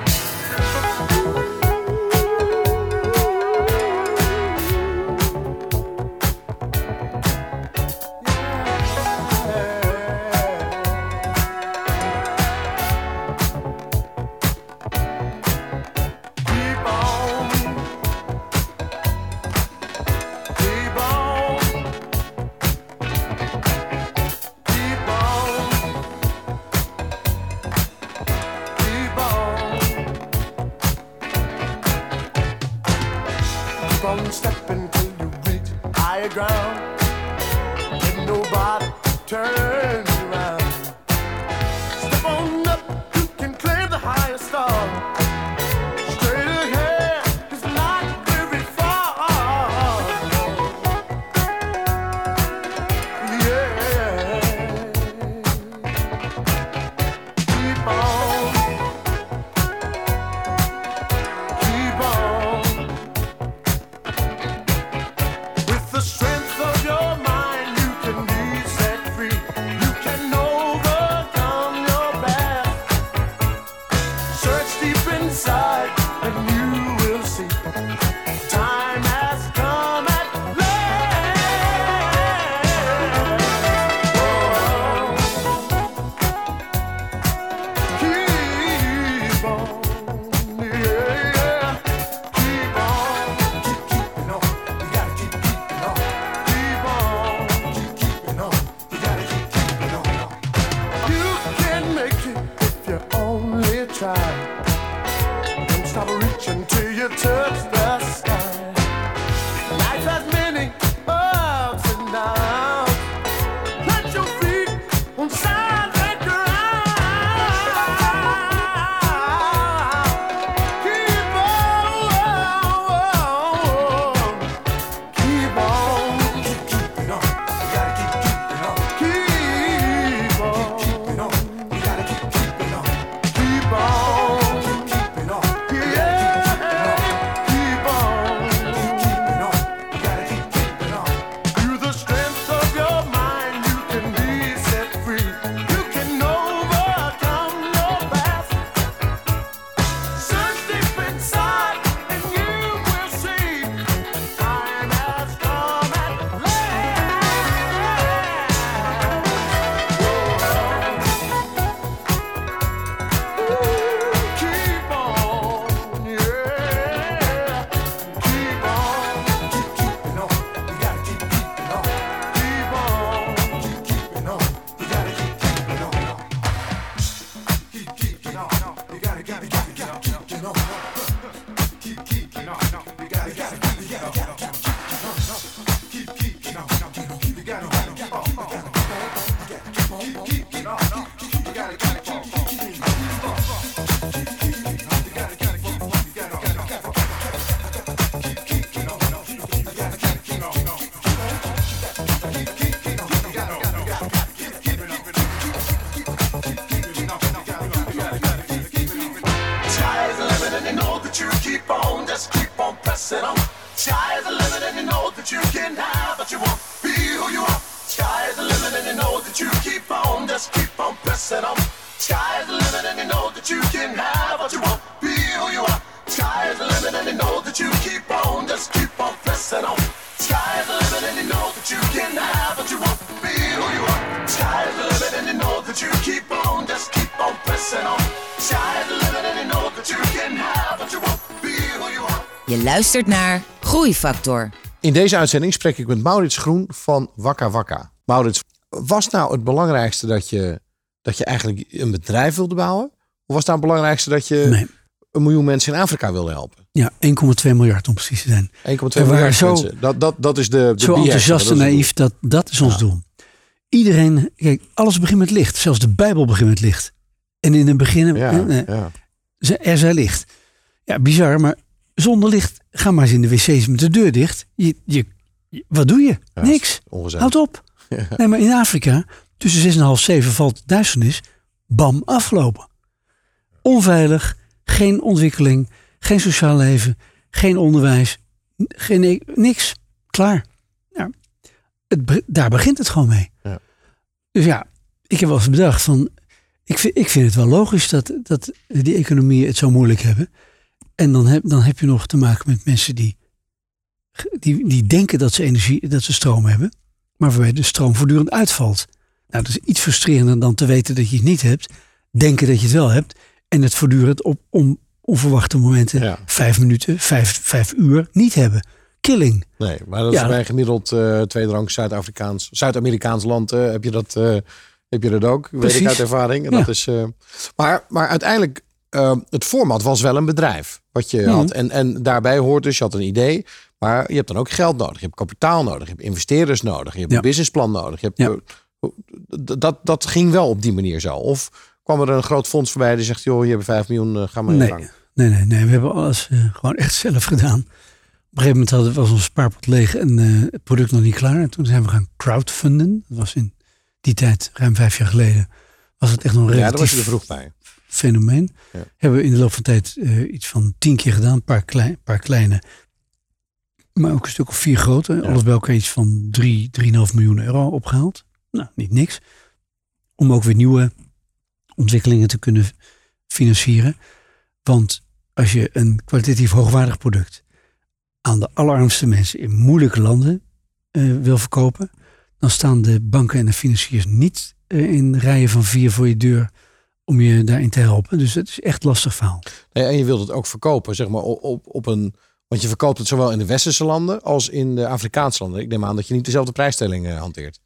Luistert naar Groeifactor. In deze uitzending spreek ik met Maurits Groen van Wakka Wakka. Maurits, was nou het belangrijkste dat je, dat je eigenlijk een bedrijf wilde bouwen? Of was nou het belangrijkste dat je Nee. een miljoen mensen in Afrika wilde helpen? Ja, 1,2 miljard om precies te zijn. 1,2 We waren miljard zo- mensen. Dat, dat, dat is de, de Zo enthousiast en naïef, dat, dat is ons doel. Iedereen, kijk, alles begint met licht. Zelfs de Bijbel begint met licht. En in het begin. Ja, eh, eh, ja. er zij licht. Ja, bizar, maar zonder licht, ga maar eens in de wc's met de deur dicht. Je, je, wat doe je? Ja, Niks. Houd op. Nee, maar in Afrika, tussen zes en half zeven valt de duisternis. Bam, afgelopen. Onveilig, geen ontwikkeling, geen sociaal leven, geen onderwijs, geen, e- niks. Klaar. Ja, het, be- daar begint het gewoon mee. Ja. Dus ja, ik heb wel eens bedacht van, ik vind, ik vind het wel logisch dat, dat die economieën het zo moeilijk hebben. En dan heb, dan heb je nog te maken met mensen die, die, die denken dat ze energie, dat ze stroom hebben maar waarbij de stroom voortdurend uitvalt. Nou, dat is iets frustrerender dan te weten dat je het niet hebt, denken dat je het wel hebt en het voortdurend op om onverwachte momenten, Ja. vijf minuten, vijf, vijf uur, niet hebben. Killing. Nee, maar dat Ja. is bij gemiddeld tweedrank Zuid-Afrikaans, Zuid-Amerikaans land eh, heb je dat, eh, heb je dat ook. Weet Precies. ik uit ervaring. En Ja. dat is, maar, maar uiteindelijk, het format was wel een bedrijf wat je Mhm. had. En, en daarbij hoort dus, je had een idee, Maar je hebt dan ook geld nodig. Je hebt kapitaal nodig. Je hebt investeerders nodig. Je hebt Ja. een businessplan nodig. Je hebt, Ja. eh, dat, dat ging wel op die manier zo. Of kwam er een groot fonds voorbij die zegt... joh, je hebt 5 miljoen, eh, ga maar in Nee, gang. nee, nee, nee. We hebben alles eh, gewoon echt zelf gedaan. Op een gegeven moment hadden, was ons spaarpot leeg en het product nog niet klaar. En toen zijn we gaan crowdfunden. Dat was in die tijd, ruim vijf jaar geleden, was het echt nog een Ja, daar relatief was je er vroeg bij. Fenomeen. Ja. Hebben we in de loop van de tijd eh, iets van tien keer gedaan. Een paar, klein, paar kleine, maar ook een stuk of vier grote. Ja. Alles bij elkaar iets van drie, drieënhalf miljoen euro opgehaald. Nou, niet niks. Om ook weer nieuwe ontwikkelingen te kunnen financieren. Want als je een kwalitatief hoogwaardig product aan de allerarmste mensen in moeilijke landen eh, wil verkopen, dan staan de banken en de financiers niet eh, in rijen van vier voor je deur om je daarin te helpen. Dus het is echt lastig verhaal. Nee, en je wilt het ook verkopen, zeg maar, op, op, een... Want je verkoopt het zowel in de westerse landen als in de Afrikaanse landen. Ik neem aan dat je niet dezelfde prijsstelling eh, hanteert.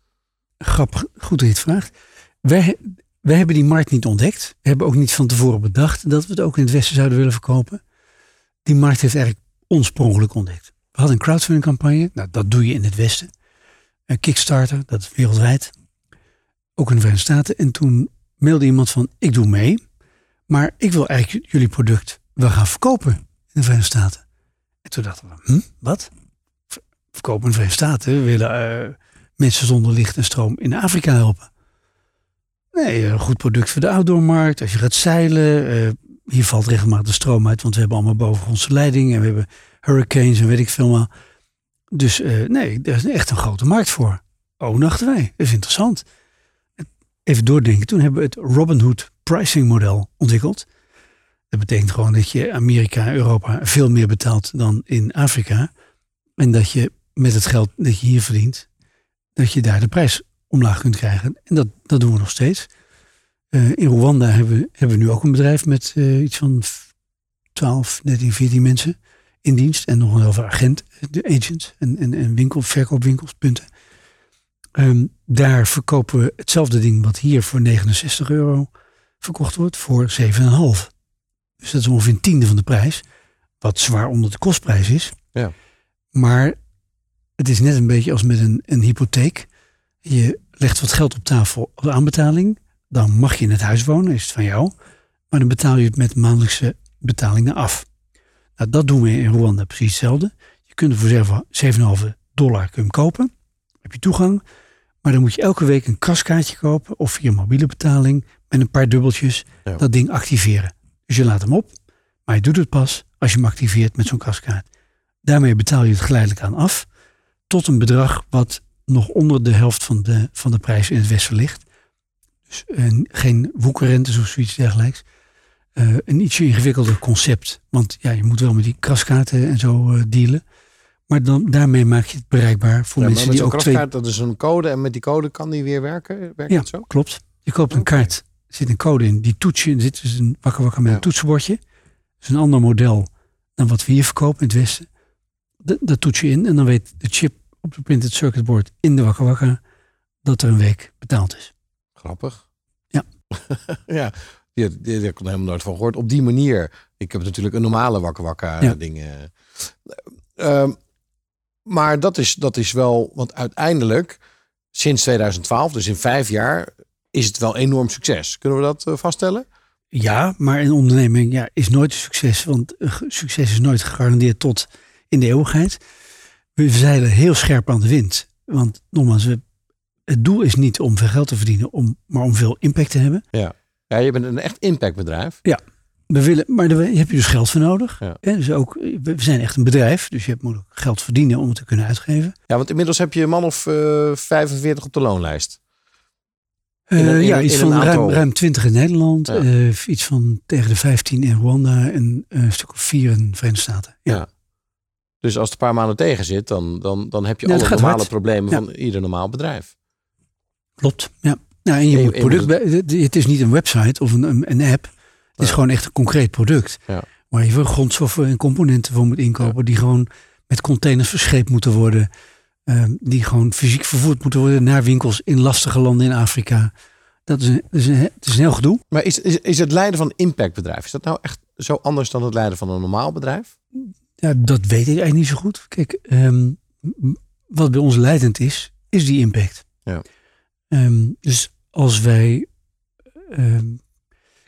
Grappig, goed dat je het vraagt. Wij, wij hebben die markt niet ontdekt. We hebben ook niet van tevoren bedacht dat we het ook in het Westen zouden willen verkopen. Die markt heeft eigenlijk ons per ongeluk ontdekt. We hadden een crowdfunding campagne. Nou, dat doe je in het Westen. Een Kickstarter, dat is wereldwijd. Ook in de Verenigde Staten. En toen mailde iemand van, ik doe mee. Maar ik wil eigenlijk jullie product wel gaan verkopen in de Verenigde Staten. En toen dachten we, hm, wat? Ver- Verkopen in de Verenigde Staten? We willen eh, mensen zonder licht en stroom in Afrika helpen. Nee, een goed product voor de outdoormarkt. Als je gaat zeilen, eh, hier valt regelmatig de stroom uit, want we hebben allemaal bovengrondse leidingen en we hebben hurricanes en weet ik veel maar. Dus eh, nee, daar is echt een grote markt voor. Oh, dachten wij, dat is interessant. Even doordenken, toen hebben we het Robinhood pricing model ontwikkeld. Dat betekent gewoon dat je Amerika Europa veel meer betaalt dan in Afrika. En dat je met het geld dat je hier verdient, dat je daar de prijs omlaag kunt krijgen. En dat, dat doen we nog steeds. Eh, in Rwanda hebben, we- hebben we nu ook een bedrijf met eh, iets van 12, 13, 14 mensen in dienst. En nog een heel veel agent, de agents en, en, en winkel, verkoopwinkels, Ehm, daar verkopen we hetzelfde ding wat hier voor 69 euro verkocht wordt voor 7,5. Dus dat is ongeveer een tiende van de prijs. Wat zwaar onder de kostprijs is. Ja. Maar het is net een beetje als met een, een hypotheek. Je legt wat geld op tafel de aanbetaling. Dan mag je in het huis wonen, is het van jou. Maar dan betaal je het met maandelijkse betalingen af. Nou, dat doen we in Rwanda precies hetzelfde. Je kunt er voor 7,5 dollar kun je hem kopen. Heb je toegang. Maar dan moet je elke week een kaskaartje kopen. Of via mobiele betaling. Met een paar dubbeltjes. Ja. Dat ding activeren. Dus je laat hem op. Maar je doet het pas als je hem activeert met zo'n kaskaart. Daarmee betaal je het geleidelijk aan af. Tot een bedrag wat nog onder de helft van de, van de prijs in het Westen ligt. Dus eh, geen woekerrentes of zoiets dergelijks. Eh, een ietsje ingewikkelder concept. Want ja, je moet wel met die kraskaarten en zo eh, dealen. Maar dan, daarmee maak je het bereikbaar voor Ja, maar mensen met die ook twee... dat is een code. En met die code kan die weer werken? Werkt Ja, dat zo? klopt. Je koopt een kaart, er zit een code in. Die toets je, er zit dus een wakker wakker met Ja. een toetsenbordje. Dat is een ander model dan wat we hier verkopen in het Westen. Dat, dat toets je in en dan weet de chip op de printed circuit board in de wakker wakker dat er een week betaald is. Grappig. Ja. ja, die, die heb ik helemaal nooit van gehoord. Op die manier. Ik heb natuurlijk een normale wakker wakker Ja. dingen. Ehm, maar dat is, dat is wel, want uiteindelijk, sinds 2012, dus in vijf jaar, is het wel enorm succes. Kunnen we dat eh, vaststellen? Ja, maar een onderneming ja, is nooit een succes. Want succes is nooit gegarandeerd tot in de eeuwigheid. We zeilen heel scherp aan de wind. Want nogmaals, het doel is niet om veel geld te verdienen, om, maar om veel impact te hebben. Ja. Ja, je bent een echt impactbedrijf. We willen, maar daar heb je dus geld voor nodig. Ja. Dus ook, we zijn echt een bedrijf, dus je hebt- moet ook geld verdienen om het te kunnen uitgeven. Ja, want inmiddels heb je een man of eh 45 op de loonlijst. Eh, In een- in ja, iets van ruim, aantal- ruim 20 in Nederland, Ja. eh, iets van tegen de 15 in Rwanda en een stuk of vier in de Verenigde Staten. Ja. Ja. Dus als het een paar maanden tegen zit, dan, dan, dan heb je alle normale hard. problemen van ieder normaal bedrijf. Klopt. Ja. Nou, en je En je- moet en je product, moet het is niet een website of een, een app. Het is gewoon echt een concreet product. Waar je voor grondstoffen en componenten voor moet inkopen. Die gewoon met containers verscheept moeten worden. Ehm, die gewoon fysiek vervoerd moeten worden naar winkels in lastige landen in Afrika. Dat is een, is het is een heel gedoe. Maar is, is, is het leiden van een impactbedrijf, is dat nou echt zo anders dan het leiden van een normaal bedrijf? Ja, dat weet ik eigenlijk niet zo goed. Kijk, ehm, wat bij ons leidend is, is die impact. Ja. Ehm, dus als wij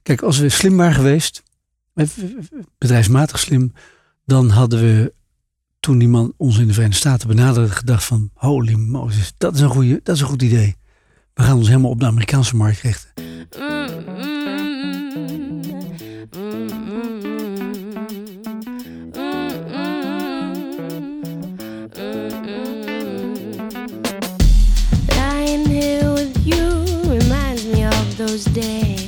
Kijk, als we slim waren geweest, eh, bedrijfsmatig slim, dan hadden we toen die man ons in de Verenigde Staten benaderde gedacht van holy Moses, dat is een, goede, dat is een goed idee. We gaan ons helemaal op de Amerikaanse markt richten. Lying here with you reminds me of those days.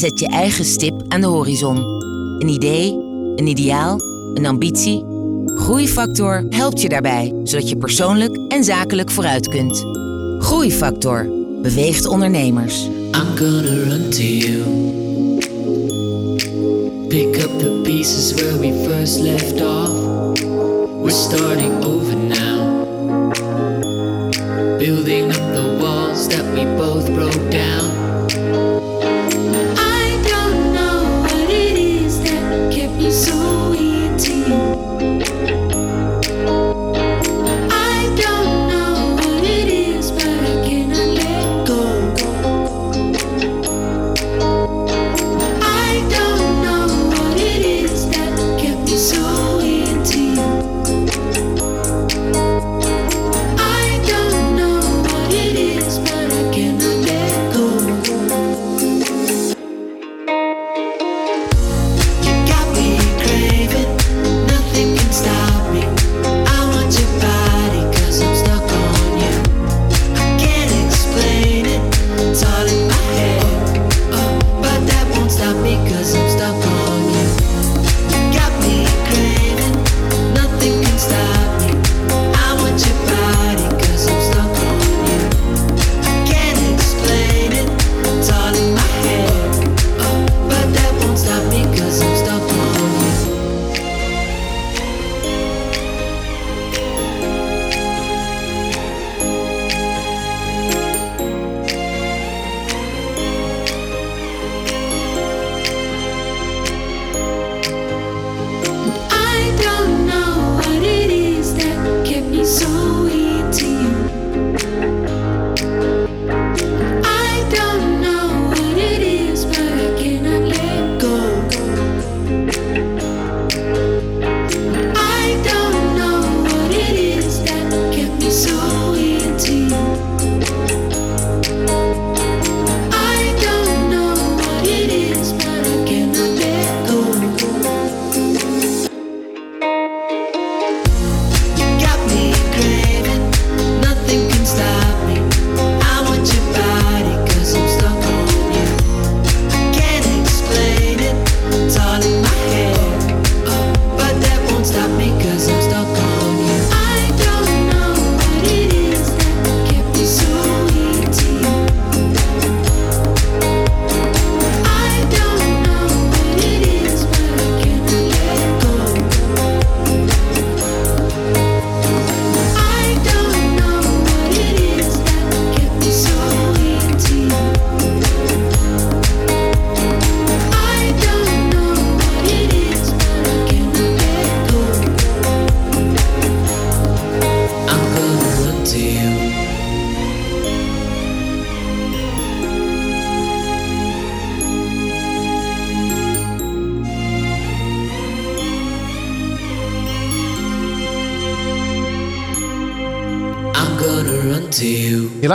zet je eigen stip aan de horizon. Een idee, een ideaal, een ambitie. Groeifactor helpt je daarbij, zodat je persoonlijk en zakelijk vooruit kunt. Groeifactor beweegt ondernemers. Pick up the pieces where we first left off. We're starting over.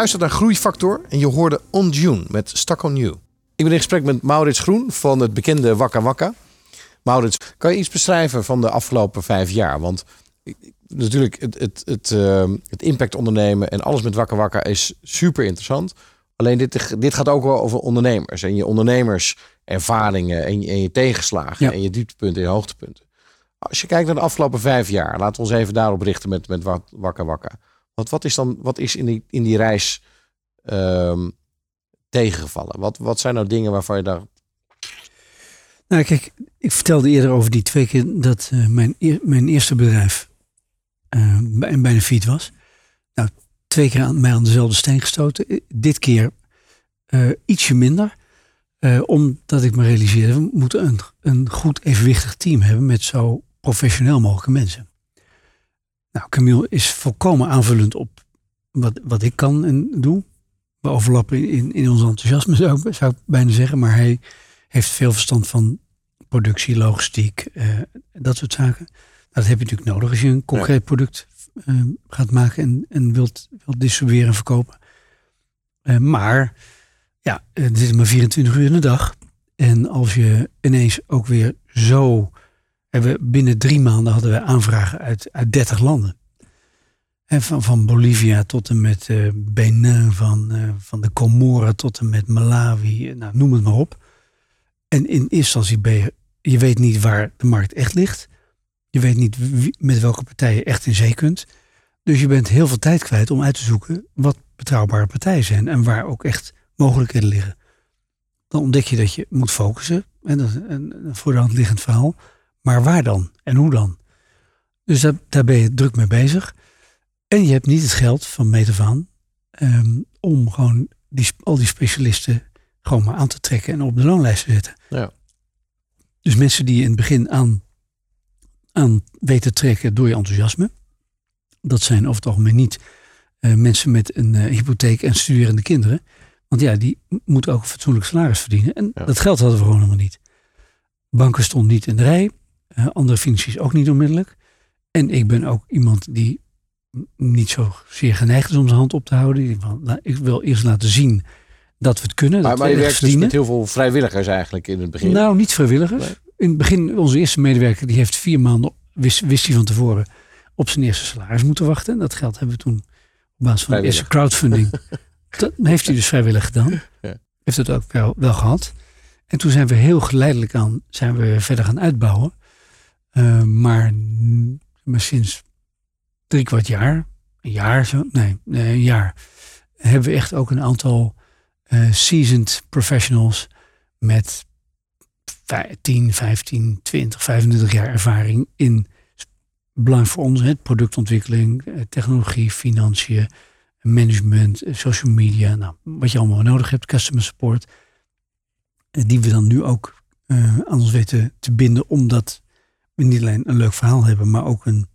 Luistert naar Groeifactor en je hoorde On June met Stuck on You. Ik ben in gesprek met Maurits Groen van het bekende Wakka Wakka. Maurits, kan je iets beschrijven van de afgelopen vijf jaar? Want natuurlijk, het, het, het, eh, het impact ondernemen en alles met Wakka Wakka is super interessant. Alleen dit, dit gaat ook wel over ondernemers en je ondernemerservaringen en je, en je tegenslagen Ja. en je dieptepunten en je hoogtepunten. Als je kijkt naar de afgelopen vijf jaar, laten we ons even daarop richten met, met Wak- Wakka Wakka. Wat, wat is dan, wat is in die, in die reis ehm, tegengevallen? Wat, wat zijn nou dingen waarvan je daar. Nou, kijk, ik vertelde eerder over die twee keer dat eh, mijn, mijn eerste bedrijf eh, bij- bijna failliet was. Nou, twee keer aan mij aan dezelfde steen gestoten. Eh, Dit keer eh, ietsje minder. omdat ik me realiseerde, we moeten een, een goed evenwichtig team hebben met zo professioneel mogelijke mensen. Nou, Camille is volkomen aanvullend op wat, wat ik kan en doe. We overlappen in, in ons enthousiasme, zou ik, zou ik bijna zeggen. Maar hij heeft veel verstand van productie, logistiek, eh, dat soort zaken. Nou, dat heb je natuurlijk nodig als je een concreet product eh, gaat maken en, en wilt, wilt distribueren en verkopen. Eh, maar ja, er zitten maar 24 uur in de dag. En als je ineens ook weer zo... Binnen drie maanden hadden we aanvragen uit, uit 30 landen. En van, van Bolivia tot en met eh, Benin, van, eh, van de Comoren tot en met Malawi, eh, nou, noem het maar op. En in eerste instantie ben je, je weet niet waar de markt echt ligt. Je weet niet met welke partij je echt in zee kunt. Dus je bent heel veel tijd kwijt om uit te zoeken wat betrouwbare partijen zijn en waar ook echt mogelijkheden liggen. Dan ontdek je dat je moet focussen. En dat is een, een voor de hand liggend verhaal. Maar waar dan? En hoe dan? Dus daar, daar ben je druk mee bezig. En je hebt niet het geld van meet af aan ehm, om gewoon die, al die specialisten gewoon maar aan te trekken en op de loonlijst te zetten. Ja. Dus mensen die je in het begin aan, aan weten trekken door je enthousiasme. Dat zijn over het algemeen niet eh, mensen met een eh, hypotheek en studerende kinderen. Want ja, die moeten ook een fatsoenlijk salaris verdienen. En dat geld hadden we gewoon helemaal niet. Banken stonden niet in de rij. Andere financiers ook niet onmiddellijk. En ik ben ook iemand die niet zo zeer geneigd is om zijn hand op te houden. Nou, ik wil eerst laten zien dat we het kunnen. Maar, dat maar je werkt dus met heel veel vrijwilligers eigenlijk in het begin. Nou, niet vrijwilligers. In het begin, onze eerste medewerker, die heeft vier maanden, wist, wist hij van tevoren, op zijn eerste salaris moeten wachten. En dat geld hebben we toen op basis van de eerste crowdfunding. dat heeft hij dus vrijwillig gedaan. Ja. Heeft het ook wel, wel gehad. En toen zijn we heel geleidelijk aan, zijn we verder gaan uitbouwen. Eh, maar, maar sinds drie kwart jaar, een jaar zo, nee, een jaar, hebben we echt ook een aantal eh, seasoned professionals met vij- 10, 15, 20, 25 jaar ervaring in belang voor ons, hè, productontwikkeling, eh, technologie, financiën, management, social media, nou, wat je allemaal nodig hebt, customer support, die we dan nu ook aan ons weten te binden, omdat we niet alleen een leuk verhaal hebben, maar ook een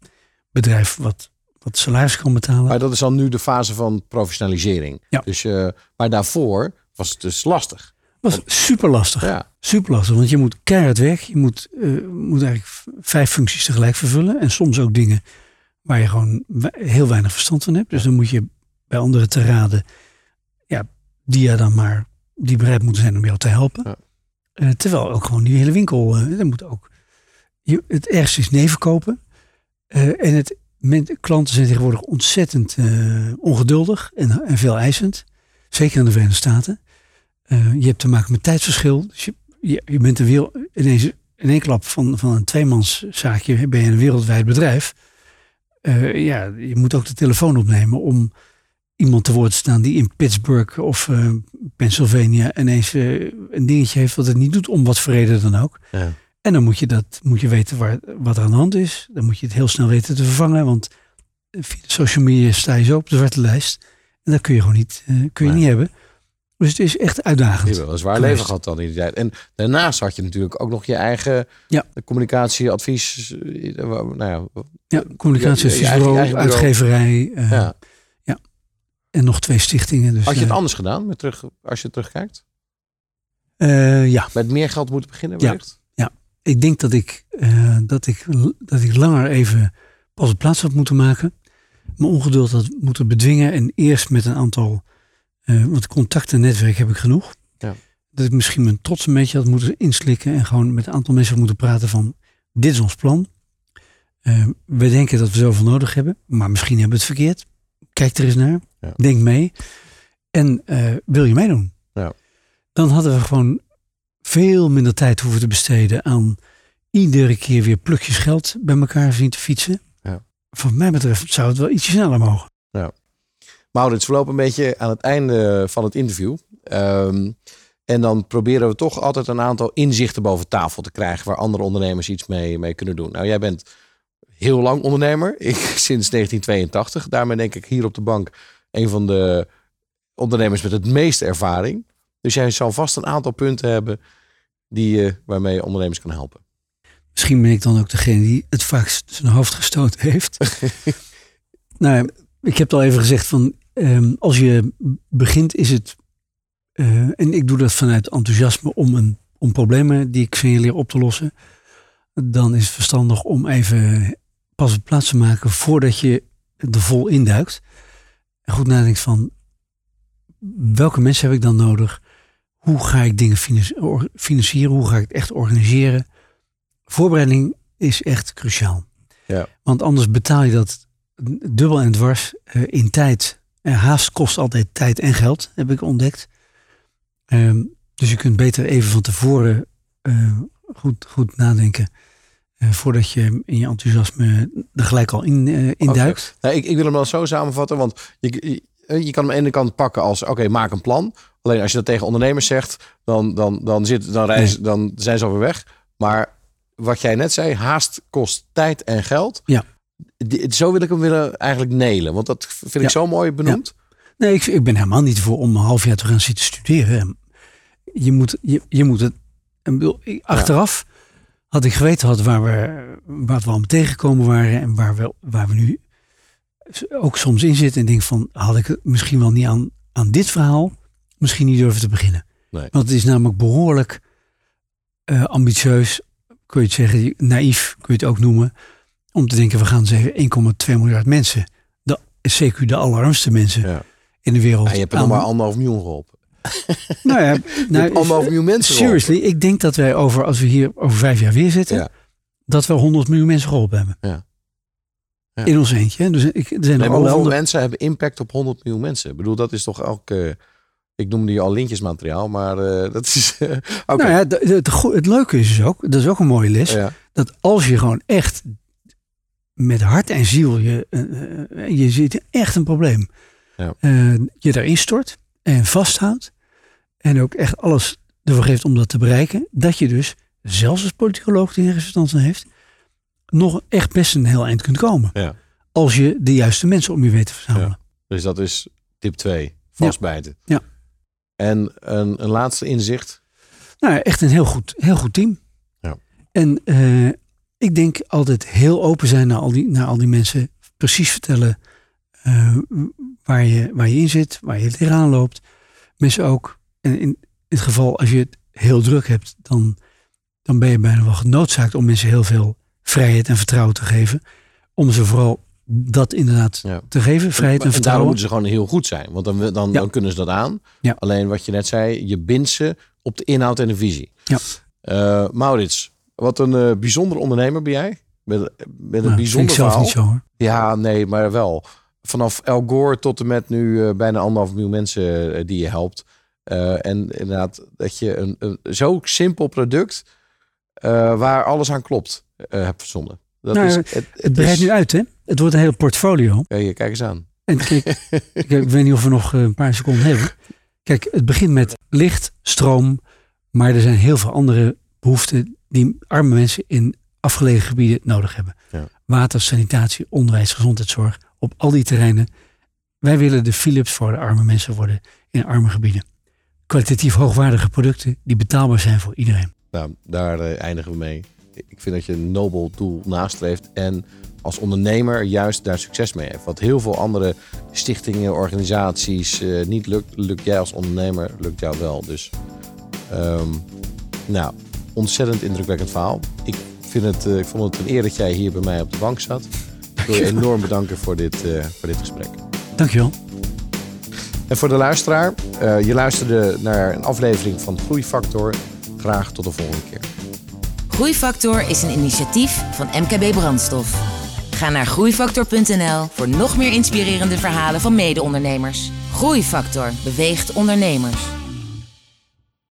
bedrijf wat, wat salaris kan betalen. Maar dat is dan nu de fase van professionalisering. Ja. Dus, eh, maar daarvoor was het dus lastig. was super lastig. Ja. Super lastig, want je moet keihard werk. Je moet, eh, moet eigenlijk vijf functies tegelijk vervullen. En soms ook dingen waar je gewoon heel weinig verstand van hebt. Dus dan moet je bij anderen te raden, ja, die ja dan maar, die bereid moeten zijn om jou te helpen. Eh, terwijl ook gewoon die hele winkel, dat moet ook. Het ergste is nee verkopen. Eh, en het, klanten zijn tegenwoordig ontzettend eh, ongeduldig en, en veel eisend. Zeker in de Verenigde Staten. Eh, je hebt te maken met tijdsverschil. Dus je, je, bent een wereld, in één klap van, van een tweemanszaakje ben je een wereldwijd bedrijf. Ja, je moet ook de telefoon opnemen om iemand te woord te staan die in Pittsburgh of Pennsylvania ineens een dingetje heeft wat het niet doet, om wat voor reden dan ook. Ja. En dan moet je, dat, moet je weten waar, wat er aan de hand is. Dan moet je het heel snel weten te vervangen, want via de social media sta je zo op de zwarte lijst. En dat kun je gewoon niet, eh, kun je niet hebben. Dus het is echt uitdagend. Je hebt wel een zwaar geweest. leven gehad dan in die tijd. En daarnaast had je natuurlijk ook nog je eigen Ja. eh, Nou ja, Ja, communicatieadviesbureau, uitgeverij. eh, Ja. ja. En nog twee stichtingen. Dus, Had je het eh, anders gedaan met terug, als je terugkijkt? eh, ja. Met meer geld moeten beginnen? Ja. wellicht? Ik denk dat ik, eh, dat, ik, dat ik langer even pas op plaats had moeten maken. mijn ongeduld had moeten bedwingen. En eerst met een aantal, want contacten netwerk heb ik genoeg. Ja. Dat ik misschien mijn trots een beetje had moeten inslikken. En gewoon met een aantal mensen had moeten praten van, dit is ons plan. Eh, we denken dat we zoveel nodig hebben, maar misschien hebben we het verkeerd. Kijk er eens naar. Ja. Denk mee. En wil je meedoen? Ja. Dan hadden we gewoon veel minder tijd hoeven te besteden aan iedere keer weer plukjes geld bij elkaar zien te fietsen. Ja. Wat mij betreft zou het wel ietsje sneller mogen. Maurits, we lopen een beetje aan het einde van het interview. Ehm, en dan proberen we toch altijd een aantal inzichten boven tafel te krijgen waar andere ondernemers iets mee, mee kunnen doen. Nou, jij bent heel lang ondernemer. Ik sinds 1982. Daarmee denk ik hier op de bank een van de ondernemers met het meeste ervaring. Dus jij zal vast een aantal punten hebben die, je waarmee je ondernemers kan helpen. Misschien ben ik dan ook degene die het vaakst zijn hoofd gestoten heeft. nou, ik heb het al even gezegd van ehm, als je begint is het eh, en ik doe dat vanuit enthousiasme om, een, om problemen die ik signaleer op te lossen. Dan is het verstandig om even pas op plaats te maken voordat je er vol induikt. En goed nadenkt van welke mensen heb ik dan nodig? Hoe ga ik dingen financieren? Hoe ga ik het echt organiseren? Voorbereiding is echt cruciaal. Ja. Want anders betaal je dat dubbel en dwars eh, in tijd. En haast kost altijd tijd en geld, heb ik ontdekt. Ehm, dus je kunt beter even van tevoren eh, goed, goed nadenken. eh, voordat je in je enthousiasme er gelijk al in, eh in duikt. Nou, ik, ik wil hem wel zo samenvatten, want je, je, je kan hem aan de ene kant pakken als oké, maak een plan. Alleen als je dat tegen ondernemers zegt, dan, dan, dan, zit, dan, reizen, dan zijn ze alweer weg. Maar wat jij net zei, haast kost tijd en geld. Ja. Zo wil ik hem willen eigenlijk nelen, want dat vind ik Ja. zo mooi benoemd. Nee, ik, ik ben helemaal niet voor om een half jaar te gaan zitten studeren. Je moet, je, je moet het. ik- Achteraf had ik geweten had waar we, waar we allemaal tegengekomen waren en waar we, waar we nu ook soms in zitten. En denk van, had ik het misschien wel niet aan, aan dit verhaal misschien niet durven te beginnen. Nee. Want het is namelijk behoorlijk eh, ambitieus, kun je het zeggen, naïef kun je het ook noemen. Om te denken, we gaan zeggen 1,2 miljard mensen. De, CQ de allerarmste mensen Ja. in de wereld. Ja, je hebt er nog maar anderhalf miljoen geholpen. nou ja, nou, anderhalf miljoen mensen Seriously, ik denk dat wij over, als we hier over vijf jaar weer zitten, Ja. dat we 100 miljoen mensen geholpen hebben. Ja. Ja. In ons eentje. Dus ik, er zijn Nee, hoeveel andere. mensen hebben impact op 100 miljoen mensen? Ik bedoel, dat is toch ook... eh, ik noemde je al lintjesmateriaal, maar eh, dat is... eh. Nou ja, het, het leuke is dus ook, dat is ook een mooie les, Ja. dat als je gewoon echt met hart en ziel, je, eh, je in echt een probleem, Ja. je daarin stort en vasthoudt en ook echt alles ervoor geeft om dat te bereiken, dat je dus, zelfs als politicoloog die verstand van heeft, nog echt best een heel eind kunt komen. Ja. Als je de juiste mensen om je weet te verzamelen. Dus dat is tip 2. Vastbijten. Ja. En een, een laatste inzicht. Nou, echt een heel goed, heel goed team. Ja. En eh, ik denk altijd heel open zijn naar al die, naar al die mensen. Precies vertellen eh, waar, je, waar je in zit, waar je tegenaan loopt. Mensen ook, en in het geval als je het heel druk hebt, dan, dan ben je bijna wel genoodzaakt om mensen heel veel vrijheid en vertrouwen te geven. Om ze vooral dat inderdaad Ja. te geven, vrijheid en En daarom vertrouwen. moeten ze gewoon heel goed zijn. Want dan, dan, Ja. dan kunnen ze dat aan. Ja. Alleen wat je net zei, je bindt ze op de inhoud en de visie. Ja. Eh, Maurits, wat een eh, bijzonder ondernemer ben jij. Met, met een Nou, bijzonder ik zelf verhaal. niet zo hoor. Ja, nee, maar wel. Vanaf El Gore tot en met nu eh, bijna anderhalf miljoen mensen die je helpt. En inderdaad, dat je een, een zo simpel product waar alles aan klopt eh, hebt verzonnen. Dat Nou, is, het, het breidt is- nu uit hè. Het wordt een hele portfolio. Ja, kijk eens aan. En kijk, ik, ik weet niet of we nog eh, een paar seconden hebben. Kijk, het begint met licht, stroom. Maar er zijn heel veel andere behoeften die arme mensen in afgelegen gebieden nodig hebben. Ja. Water, sanitatie, onderwijs, gezondheidszorg. Op al die terreinen. Wij willen de Philips voor de arme mensen worden in arme gebieden. Kwalitatief hoogwaardige producten die betaalbaar zijn voor iedereen. Nou, daar eh, eindigen we mee. Ik vind dat je een nobel doel nastreeft en als ondernemer juist daar succes mee heeft. Wat heel veel andere stichtingen, organisaties eh, niet lukt, lukt jij als ondernemer, lukt jou wel. Dus, ehm, nou, ontzettend indrukwekkend verhaal. Ik, vind het, eh, ik vond het een eer dat jij hier bij mij op de bank zat. wil je enorm bedanken voor dit, eh, voor dit gesprek. Dankjewel. En voor de luisteraar, je luisterde naar een aflevering van Groeifactor. Graag tot de volgende keer. Groeifactor is een initiatief van MKB Brandstof. Ga naar groeifactor.nl voor nog meer inspirerende verhalen van mede-ondernemers. Groeifactor beweegt ondernemers.